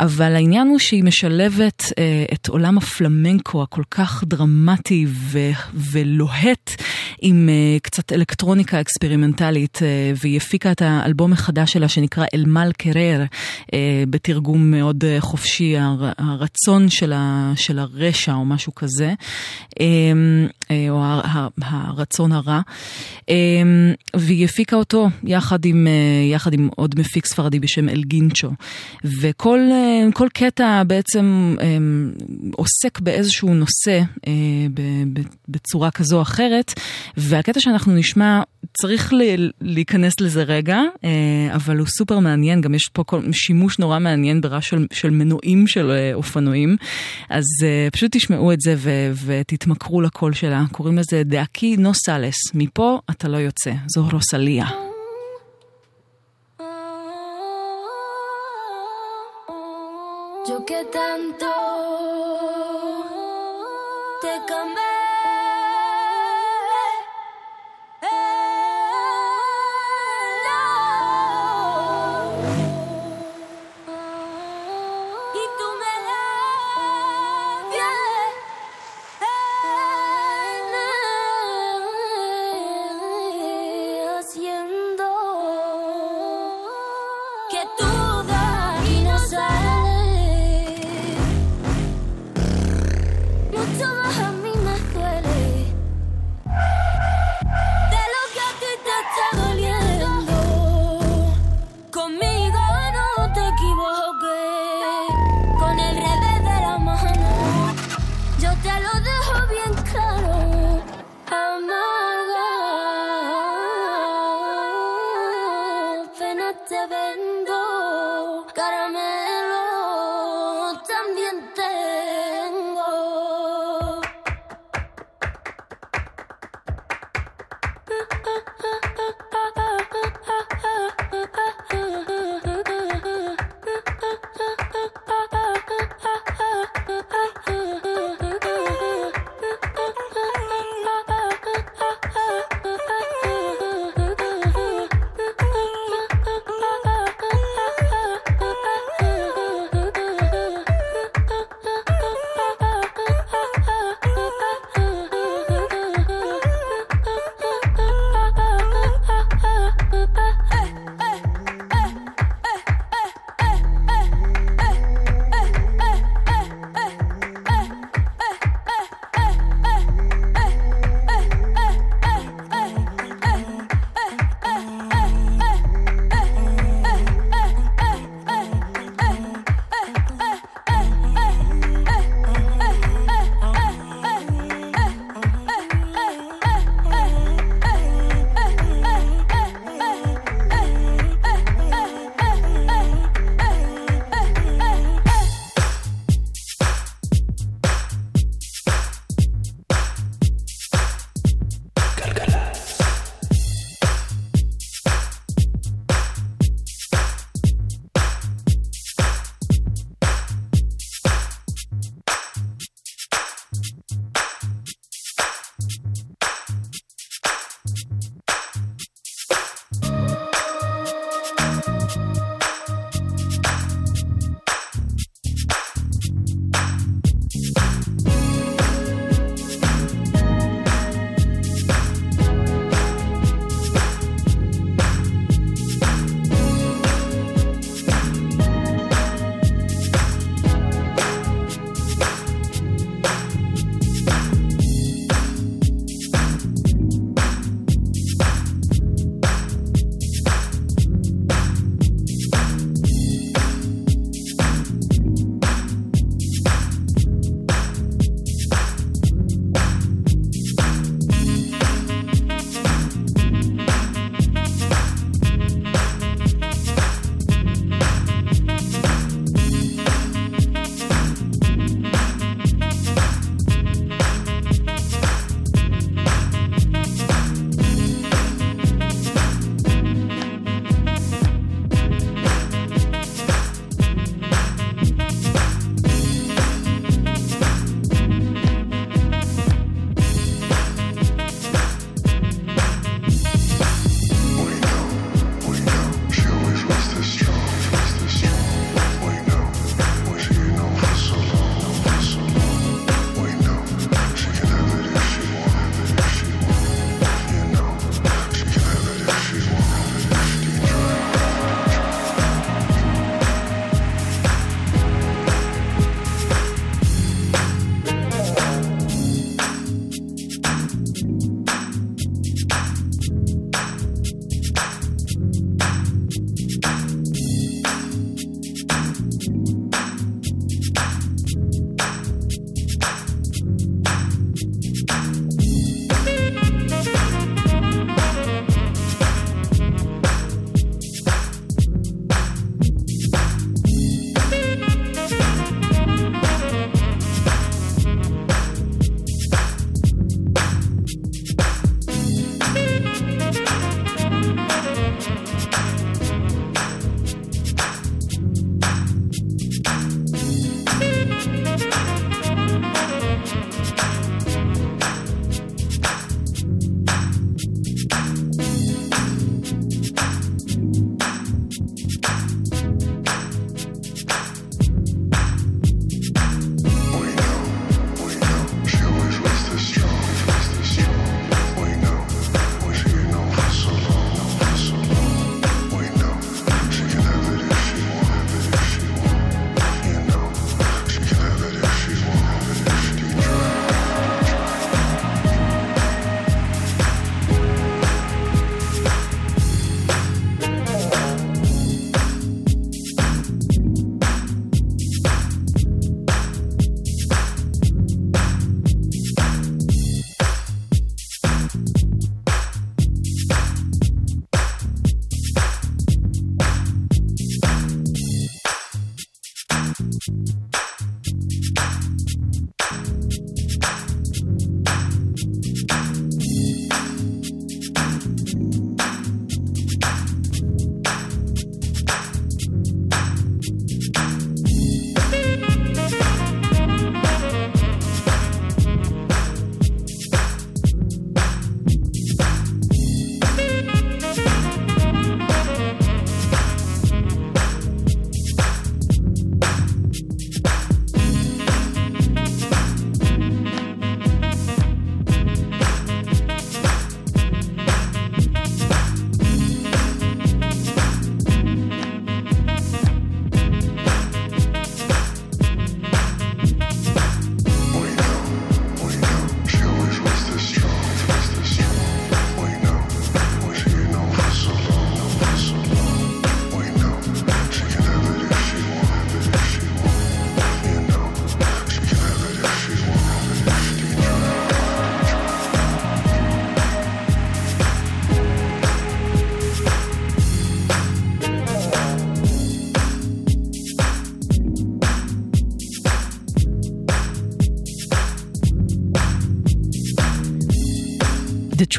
אבל העניין הוא שהיא משלבת אה, את עולם הפלמנקו הכל כך דרמטי ו- ולוהט עם אה, קצת אלקטרוניקה אקספרימנטלית, אה, והיא הפיקה את האלבום החדש שלה שנקרא אל מל קרר, בתרגום מאוד אה, חופשי, הר- הרצון של, ה- של הרשע או משהו כזה, אה, אה, או הרצון הרע. אה, והיא הפיקה אותו יחד עם, אה, יחד עם עוד מפיק ספרדי בשם אל גינצ'ו. וכל אה, כל קטע בעצם אה, עוסק באיזשהו נושא אה, בצורה כזו או אחרת, והקטע שאנחנו נשמע צריך להיכנס לזה רגע, אה, אבל הוא סופר מעניין, גם יש פה כל, שימוש נורא מעניין ברעש של, של מנועים של אה, אופנועים, אז אה, פשוט תשמעו את זה ו- ותתמכרו לקול שלה, קוראים לזה דאקי נו סלס, מפה אתה לא יוצא, זו רוסליה. Yo que tanto te cambié.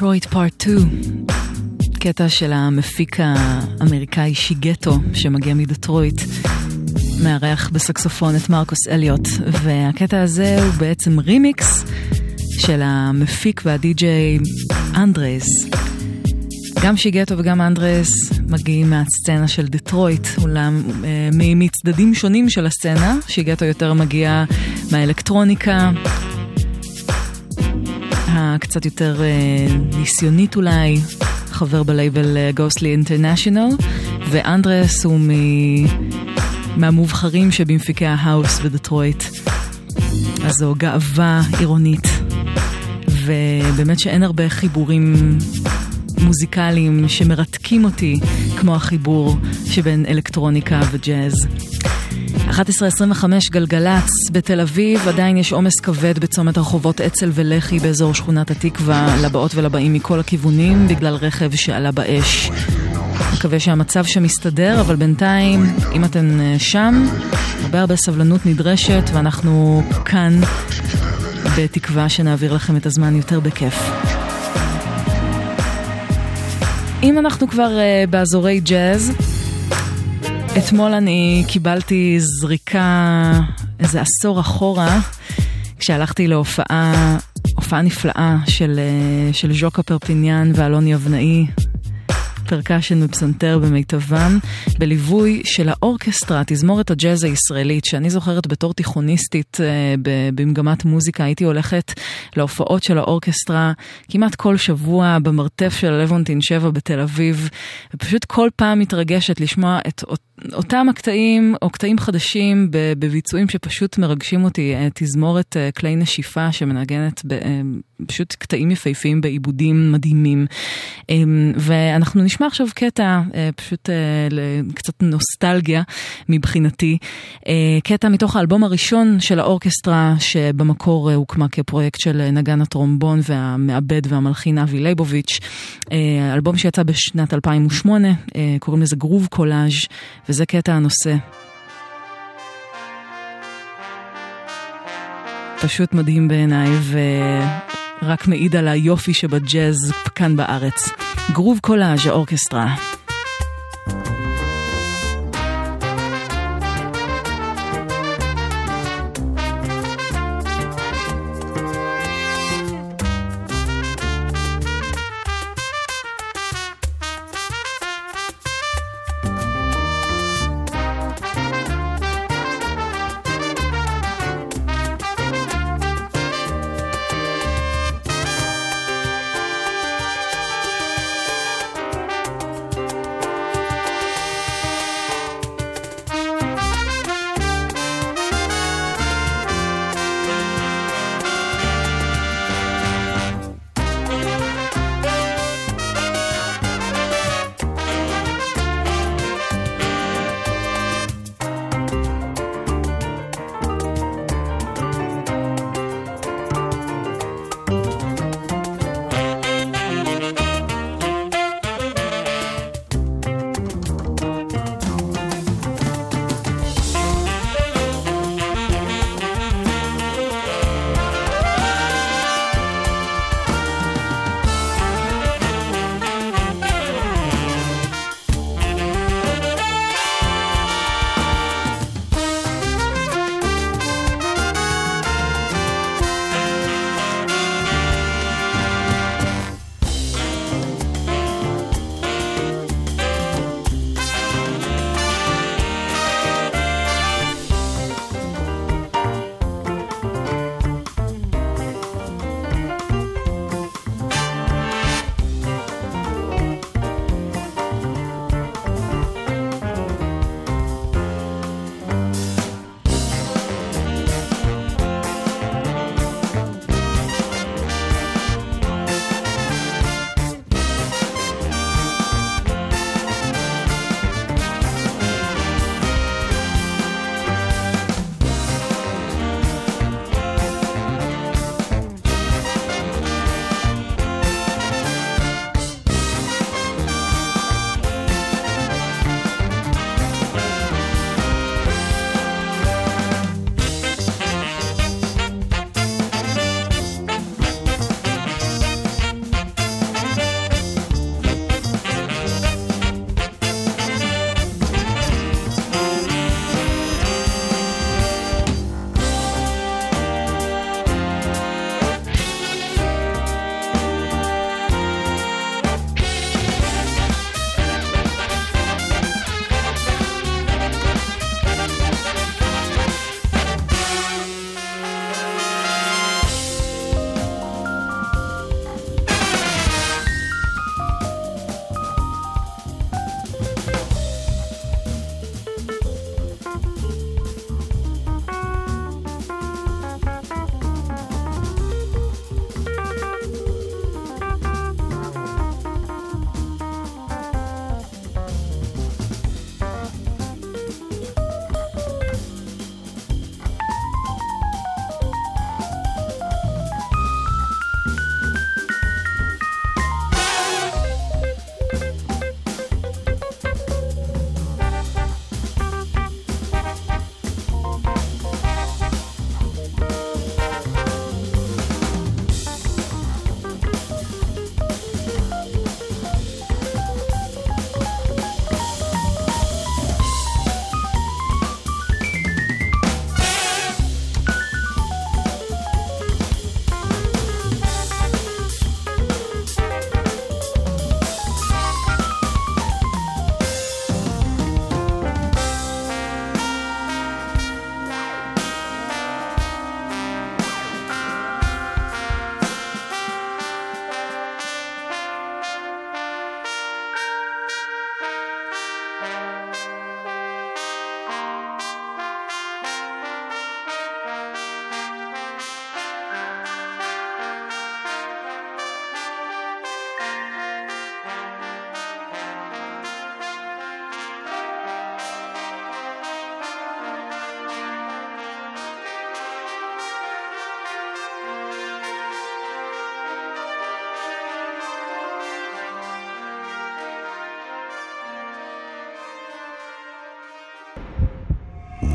Detroit Part 2, קטע של המפיק האמריקאי שיגטו שמגיע מדטרויט, מארח בסקסופון את מרקוס אליוט, והקטע הזה הוא בעצם רימיקס של המפיק והדי-ג'יי אנדרס. גם שיגטו וגם אנדרס מגיעים מהסצנה של דטרויט, אולם אה, מצדדים שונים של הסצנה, שיגטו יותר מגיע מהאלקטרוניקה, הקצת יותר אה, ניסיונית אולי, חבר בלייבל אה, Ghostly International, ואנדרס הוא מ... מהמובחרים שבמפיקי ההאוס בדטרויט. אז זו גאווה עירונית, ובאמת שאין הרבה חיבורים מוזיקליים שמרתקים אותי כמו החיבור שבין אלקטרוניקה וג'אז. 11.25 גלגלצ בתל אביב, עדיין יש עומס כבד בצומת הרחובות אצ"ל ולח"י באזור שכונת התקווה, לבאות ולבאים מכל הכיוונים בגלל רכב שעלה באש. מקווה שהמצב שם מסתדר, אבל בינתיים, אם אתן אה, שם, הרבה הרבה סבלנות נדרשת, ואנחנו כאן בתקווה שנעביר לכם את הזמן יותר בכיף. אם אנחנו כבר uh, באזורי ג'אז, אתמול אני קיבלתי זריקה איזה עשור אחורה, כשהלכתי להופעה, הופעה נפלאה של, uh, של ז'וקה פרפיניאן ואלון יבנאי, פרקשן ופסנתר במיטבם, בליווי של האורקסטרה, תזמורת הג'אז הישראלית, שאני זוכרת בתור תיכוניסטית אה, במגמת מוזיקה, הייתי הולכת להופעות של האורקסטרה כמעט כל שבוע במרתף של הלוונטין 7 בתל אביב, ופשוט כל פעם מתרגשת לשמוע את אותם הקטעים או קטעים חדשים בביצועים שפשוט מרגשים אותי, אה, תזמורת אה, כלי נשיפה שמנגנת פשוט קטעים יפהפיים בעיבודים מדהימים. ואנחנו נשמע עכשיו קטע, פשוט קצת נוסטלגיה מבחינתי, קטע מתוך האלבום הראשון של האורקסטרה שבמקור הוקמה כפרויקט של נגן הטרומבון והמעבד והמלחין אבי ליבוביץ', אלבום שיצא בשנת 2008, קוראים לזה גרוב קולאז' וזה קטע הנושא. פשוט מדהים בעיניי ורק מעיד על היופי שבג'אז כאן בארץ. גרוב קולאז' האורקסטרה.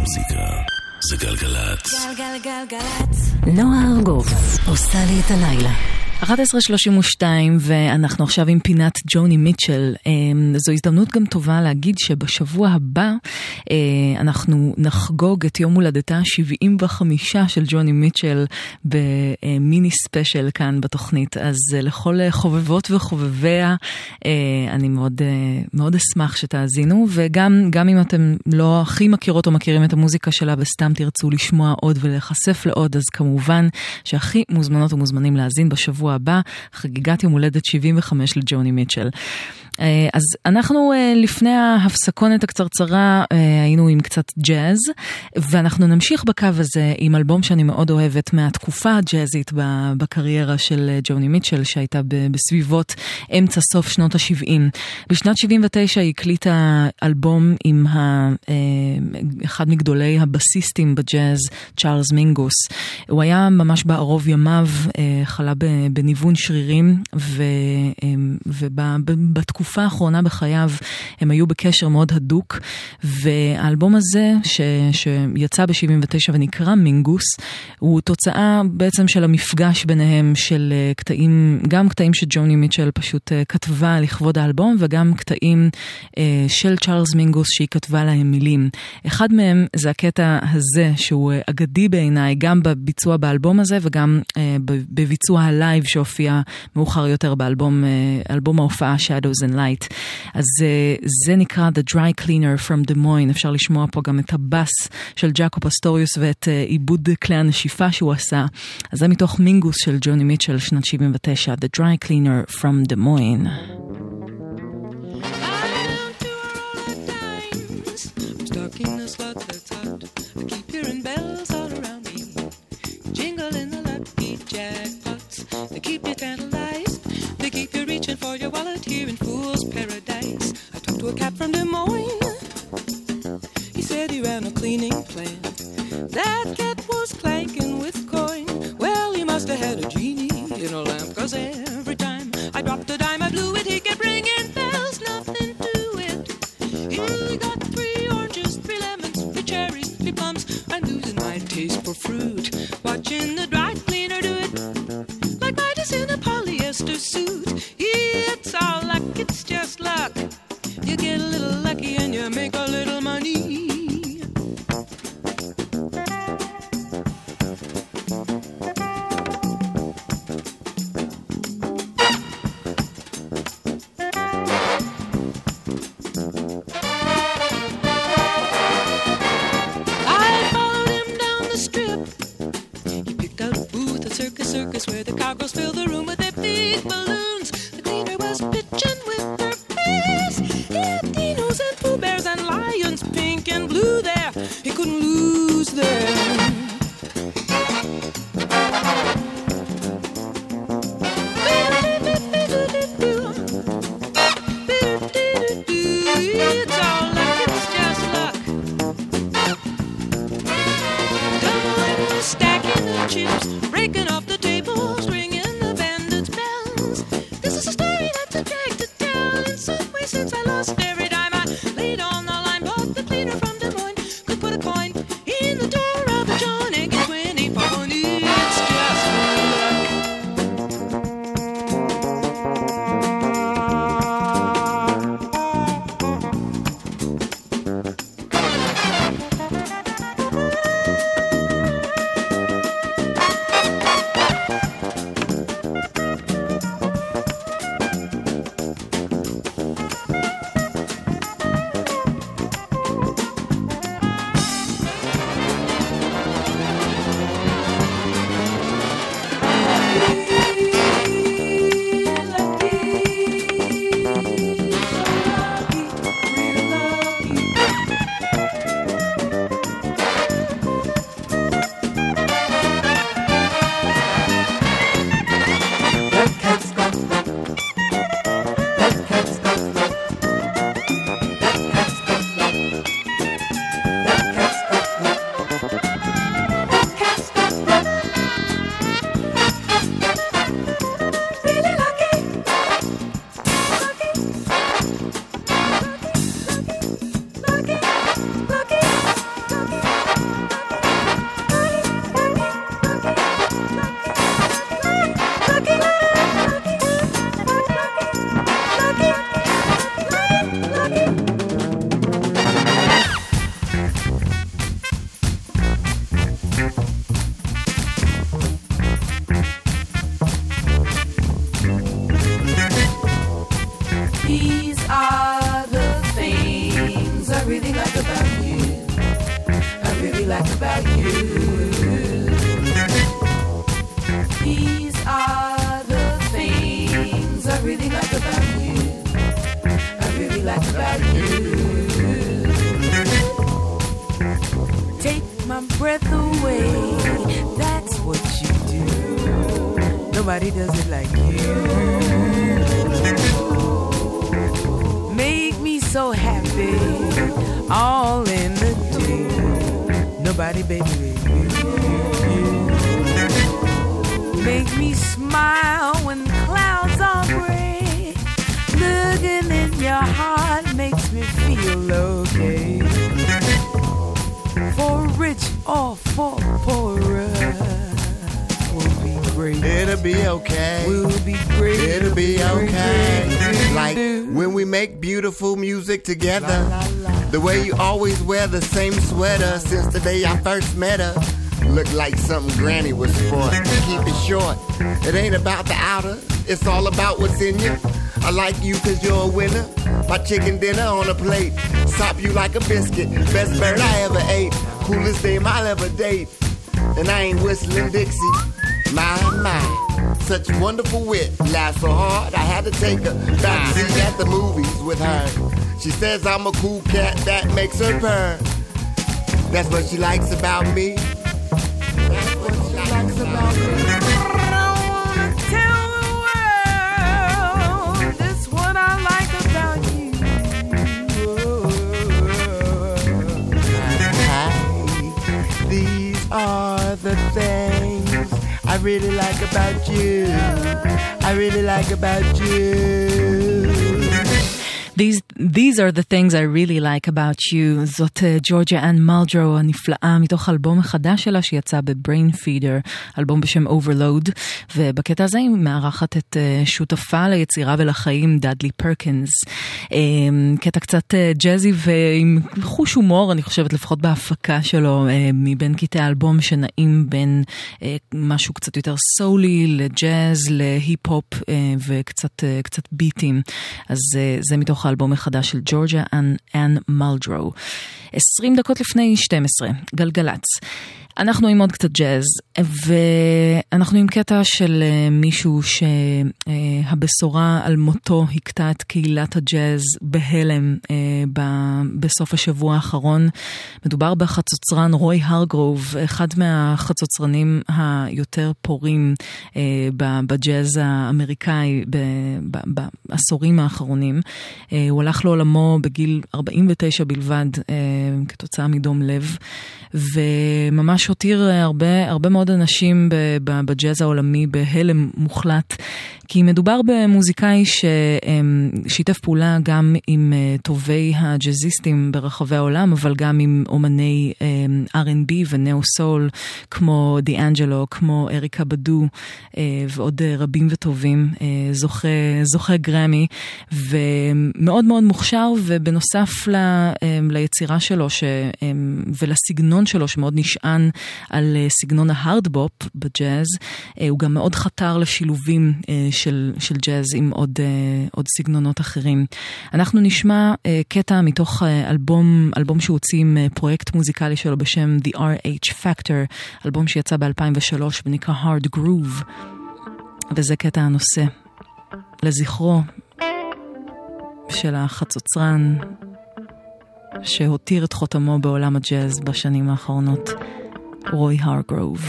מוזיקה זה גלגלצ. גלגלגלגלצ. נועה ארגוב עושה לי את הלילה. 11.32 ואנחנו עכשיו עם פינת ג'וני מיטשל. אמ, זו הזדמנות גם טובה להגיד שבשבוע הבא אנחנו נחגוג את יום הולדתה ה-75 של ג'וני מיטשל במיני ספיישל כאן בתוכנית. אז אה, לכל אה, חובבות וחובביה, אה, אני מאוד, אה, מאוד אשמח שתאזינו, וגם גם אם אתם לא הכי מכירות או מכירים את המוזיקה שלה וסתם תרצו לשמוע עוד ולהיחשף לעוד, אז כמובן שהכי מוזמנות ומוזמנים להאזין בשבוע הבא, חגיגת יום הולדת 75 לג'וני מיטשל. אה, אז אנחנו אה, לפני ההפסקונת הקצרצרה אה, היינו עם קצת ג'אז, ואנחנו נמשיך בקו הזה עם אלבום שאני מאוד אוהבת מהתקופה הג'אזית בקריירה של ג'וני מיטשל, שהייתה בסביבות אמצע סוף שנות ה-70. בשנת 79 היא הקליטה אלבום עם אחד מגדולי הבסיסטים בג'אז, צ'ארלס מינגוס. הוא היה ממש בערוב ימיו, חלה בניוון שרירים, ובתקופה האחרונה בחייו הם היו בקשר מאוד הדוק, והאלבום הזה, ש, שיצא ב-79 ונקרא מינגוס, הוא תוצאה בעצם של המפגש ביניהם של אה, קטעים, גם קטעים שג'וני מיטשל פשוט אה, כתבה לכבוד האלבום, וגם קטעים אה, של צ'ארלס מינגוס שהיא כתבה להם מילים. אחד מהם זה הקטע הזה, שהוא אגדי בעיניי, גם בביצוע באלבום הזה וגם בביצוע הלייב שהופיע מאוחר יותר באלבום אלבום ההופעה Shadows and Light. אז אה, זה נקרא The Dry Cleaner from Des Moines, אפשר לשמוע פה גם את הבאס של ג'אקו פסטוריוס ואת אה, עיבוד כלי הנשיפה שהוא עשה. אז זה מתוך מינגוס של ג'וני מיטשל, שנת 79, The Dry Cleaner from Des Moines. Stuck in a a cat from Des Moines. He said he ran a cleaning plant. That cat was clanking with coin. Well, he must have had a genie in a lamp, cause every time I dropped a dime, I blew it. He kept ringing bells, nothing to it. He got three oranges, three lemons, three cherries, three plums. I'm losing my taste for fruit. Watching the dry cleaner do it. Like Midas in a polyester suit. It's all luck, it's just luck to make a little money. circus where the cowgirls fill the room with their big balloons. The cleaner was pitching with there. Nobody does it like you. Make me so happy all in the day. Nobody, baby, be okay. Like when we make beautiful music together. The way you always wear the same sweater since the day I first met her. Look like something Granny was sport. Keep it short. It ain't about the outer. It's all about what's in you. I like you cause you're a winner. My chicken dinner on a plate. Sop you like a biscuit. Best bird I ever ate. Coolest dame I'll ever date. And I ain't whistling Dixie. My, my. Such wonderful wit. Laughed so hard I had to take a back seat at the movies with her. She says I'm a cool cat that makes her purr. That's what she likes about me. That's what she likes about me. Tell the world that's what I like about you. Hi, these are the things really like about you. I really like about you. These, these are the things I really like about you. זאת אה, ג'ורג'יה אנ מלדרו הנפלאה מתוך אלבום החדש שלה שיצא בבריין פידר, אלבום בשם Overload, ובקטע הזה היא מארחת את אה, שותפה ליצירה ולחיים דאדלי פרקינס. אה, קטע קצת ג'אזי ועם חוש הומור, אני חושבת לפחות בהפקה שלו, אה, מבין קטעי האלבום שנעים בין משהו קצת יותר סולי לג'אז, להיפ-הופ וקצת קצת ביטים. אז זה מתוך האלבום החדש של ג'ורג'יה אנ, אנ מלדרו. 20 דקות לפני 12, גלגלצ. אנחנו עם עוד קצת ג'אז, ואנחנו עם קטע של אה, מישהו שהבשורה על מותו הכתה את קהילת הג'אז בהלם אה, בסוף השבוע האחרון. מדובר בחצוצרן רוי הרגרוב, אחד מהחצוצרנים היותר פורים אה, בג'אז האמריקאי בעשורים האחרונים. אה, הוא הלך לעולמו בגיל 49 בלבד אה, כתוצאה מדום לב, וממש הותיר אה, הרבה, הרבה מאוד אנשים בג'אז העולמי בהלם מוחלט, כי מדובר במוזיקאי ששיתף פעולה גם עם אה, טובי הג'אזיסטים ברחבי העולם, אבל גם עם אומני אה, R&B ו neo soul, כמו דיאנג'לו, כמו אריקה בדו ועוד רבים וטובים, זוכה, זוכה גרמי, ומאוד מאוד מוכשר, ובנוסף ל, ליצירה שלו ש, ולסגנון שלו, שמאוד נשען על אה, סגנון ה hard bop בג'אז, אה, הוא גם מאוד חתר לשילובים אה, של, של ג'אז עם עוד, עוד סגנונות אחרים. אנחנו נשמע קטע מתוך אלבום, אלבום שהוא הוציא עם פרויקט מוזיקלי שלו בשם The RH Factor, אלבום שיצא ב-2003 ונקרא Hard Groove, וזה קטע הנושא לזכרו של החצוצרן שהותיר את חותמו בעולם הג'אז בשנים האחרונות, רוי הרגרוב.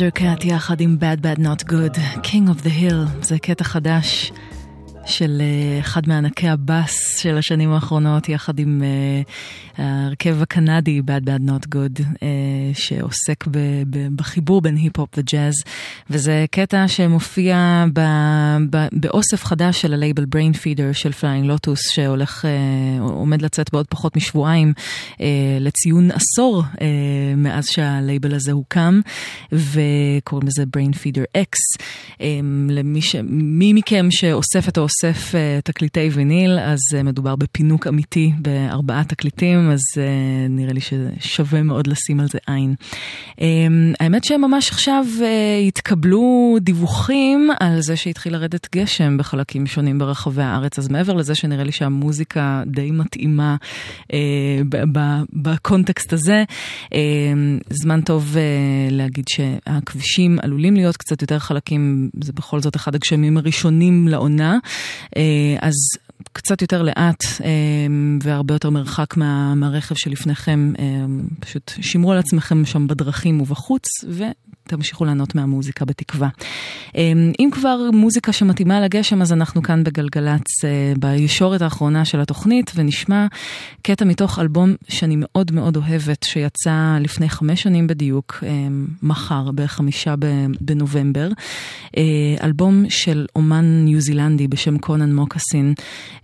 Thundercat יחד עם Bad Bad Not Good, King of the Hill, זה קטע חדש של אה, אחד מענקי הבאס של השנים האחרונות, יחד עם אה, ההרכב הקנדי Bad Bad Not Good, אה, שעוסק ב, ב, בחיבור בין היפ-הופ וג'אז, וזה קטע שמופיע ב, ב, באוסף חדש של הלייבל Brainfeeder של פליינג לוטוס, שהולך, אה, עומד לצאת בעוד פחות משבועיים אה, לציון עשור אה, מאז שהלייבל הזה הוקם, וקוראים לזה Feeder X. אה, למי ש... מי מכם שאוספת או אוסף אה, תקליטי ויניל, אז מדובר בפינוק אמיתי בארבעה תקליטים, אז אה, נראה לי ששווה מאוד לשים על זה עין. אה, האמת שממש עכשיו אה, התקבלו דיווחים על זה שהתחיל לרדת גשם בחלקים שונים ברחבי הארץ, אז מעבר לזה שנראה לי שהמוזיקה די מתאימה אה, בקונטקסט הזה, אה, זמן טוב אה, להגיד שהכבישים עלולים להיות קצת יותר חלקים, זה בכל זאת אחד הגשמים הראשונים לעונה, אז קצת יותר לאט אה, והרבה יותר מרחק מה, מהרכב שלפניכם, אה, פשוט שמרו על עצמכם שם בדרכים ובחוץ, ותמשיכו ליהנות מהמוזיקה בתקווה. אה, אם כבר מוזיקה שמתאימה לגשם, אז אנחנו כאן בגלגלצ אה, בישורת האחרונה של התוכנית, ונשמע קטע מתוך אלבום שאני מאוד מאוד אוהבת, שיצא לפני חמש שנים בדיוק, אה, מחר, בחמישה בנובמבר. אה, אלבום של אומן ניו זילנדי בשם קונן מוקסין,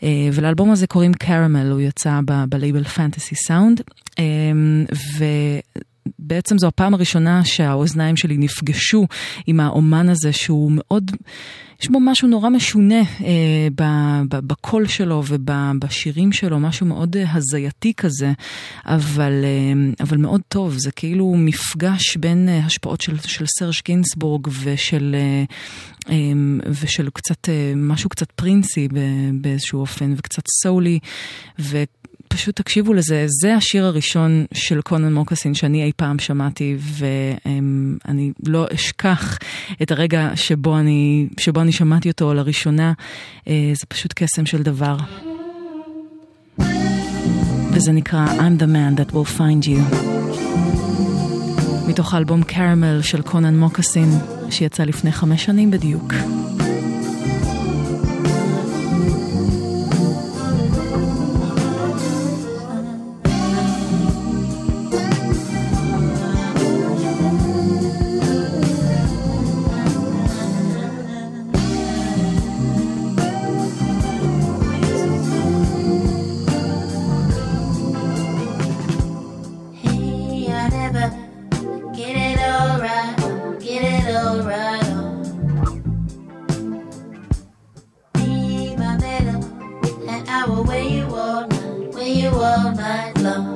אה, ולאלבום הזה קוראים קרמל, הוא יצא בלייבל פנטסי סאונד. בעצם זו הפעם הראשונה שהאוזניים שלי נפגשו עם האומן הזה שהוא מאוד, יש בו משהו נורא משונה אה, ב- ב- בקול שלו ובשירים שלו, משהו מאוד אה, הזייתי כזה, אבל, אה, אבל מאוד טוב, זה כאילו מפגש בין אה, השפעות של, של סרג' גינסבורג ושל, אה, אה, ושל קצת, אה, משהו קצת פרינסי באיזשהו אופן וקצת סולי. ו... פשוט תקשיבו לזה, זה השיר הראשון של קונן מוקסין שאני אי פעם שמעתי, ואני לא אשכח את הרגע שבו אני, שבו אני שמעתי אותו לראשונה. אה, זה פשוט קסם של דבר. וזה נקרא I'm the man that will find you. מתוך האלבום קרמל של קונן מוקסין, שיצא לפני חמש שנים בדיוק. hour where you all night, where you all night long.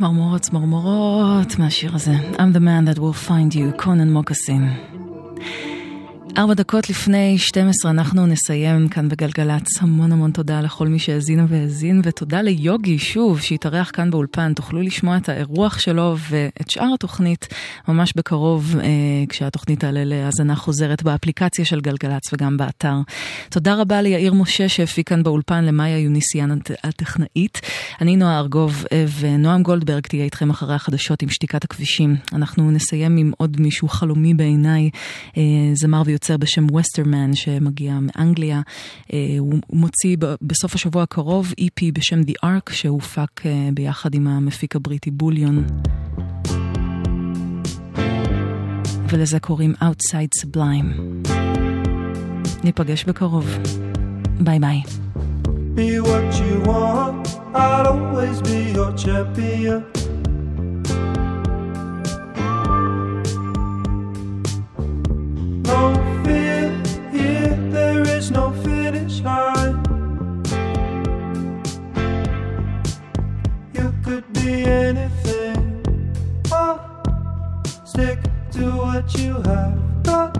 צמרמורות, צמרמורות מהשיר הזה. I'm the man that will find you, קונן מוקסין. ארבע דקות לפני 12 אנחנו נסיים כאן בגלגלצ. המון המון תודה לכל מי שהאזינה והאזין, ותודה ליוגי שוב שהתארח כאן באולפן. תוכלו לשמוע את האירוח שלו ואת שאר התוכנית ממש בקרוב, אה, כשהתוכנית תעלה להאזנה חוזרת באפליקציה של גלגלצ וגם באתר. תודה רבה ליאיר משה שהפיק כאן באולפן, למאיה יוניסיאן הט- הטכנאית. אני נועה ארגוב אה, ונועם גולדברג תהיה איתכם אחרי החדשות עם שתיקת הכבישים. אנחנו נסיים עם עוד מישהו חלומי בעיניי, אה, זמר ויוצר בשם וסטרמן שמגיע מאנגליה. אה, הוא מוציא בסוף השבוע הקרוב EP בשם The Ark שהופק אה, ביחד עם המפיק הבריטי בוליון. ולזה קוראים Outside Sublime. ניפגש בקרוב. ביי ביי. Be what you want, I'll always be your champion. no fear here, there is no finish line. You could be anything, Oh, stick to what you have got.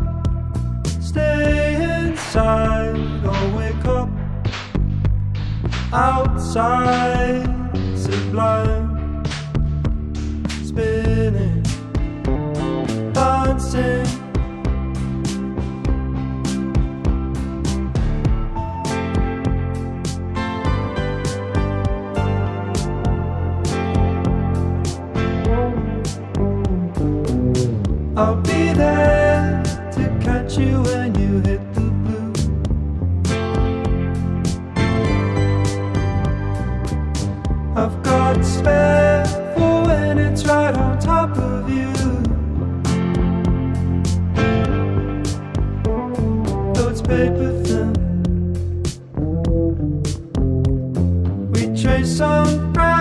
Stay inside or wake up outside, sublime, spinning, dancing. I'll be there to catch you when you hit the blue. I've got spare for when it's right on top of you. Though it's paper thin, we trace some brown.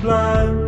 blind.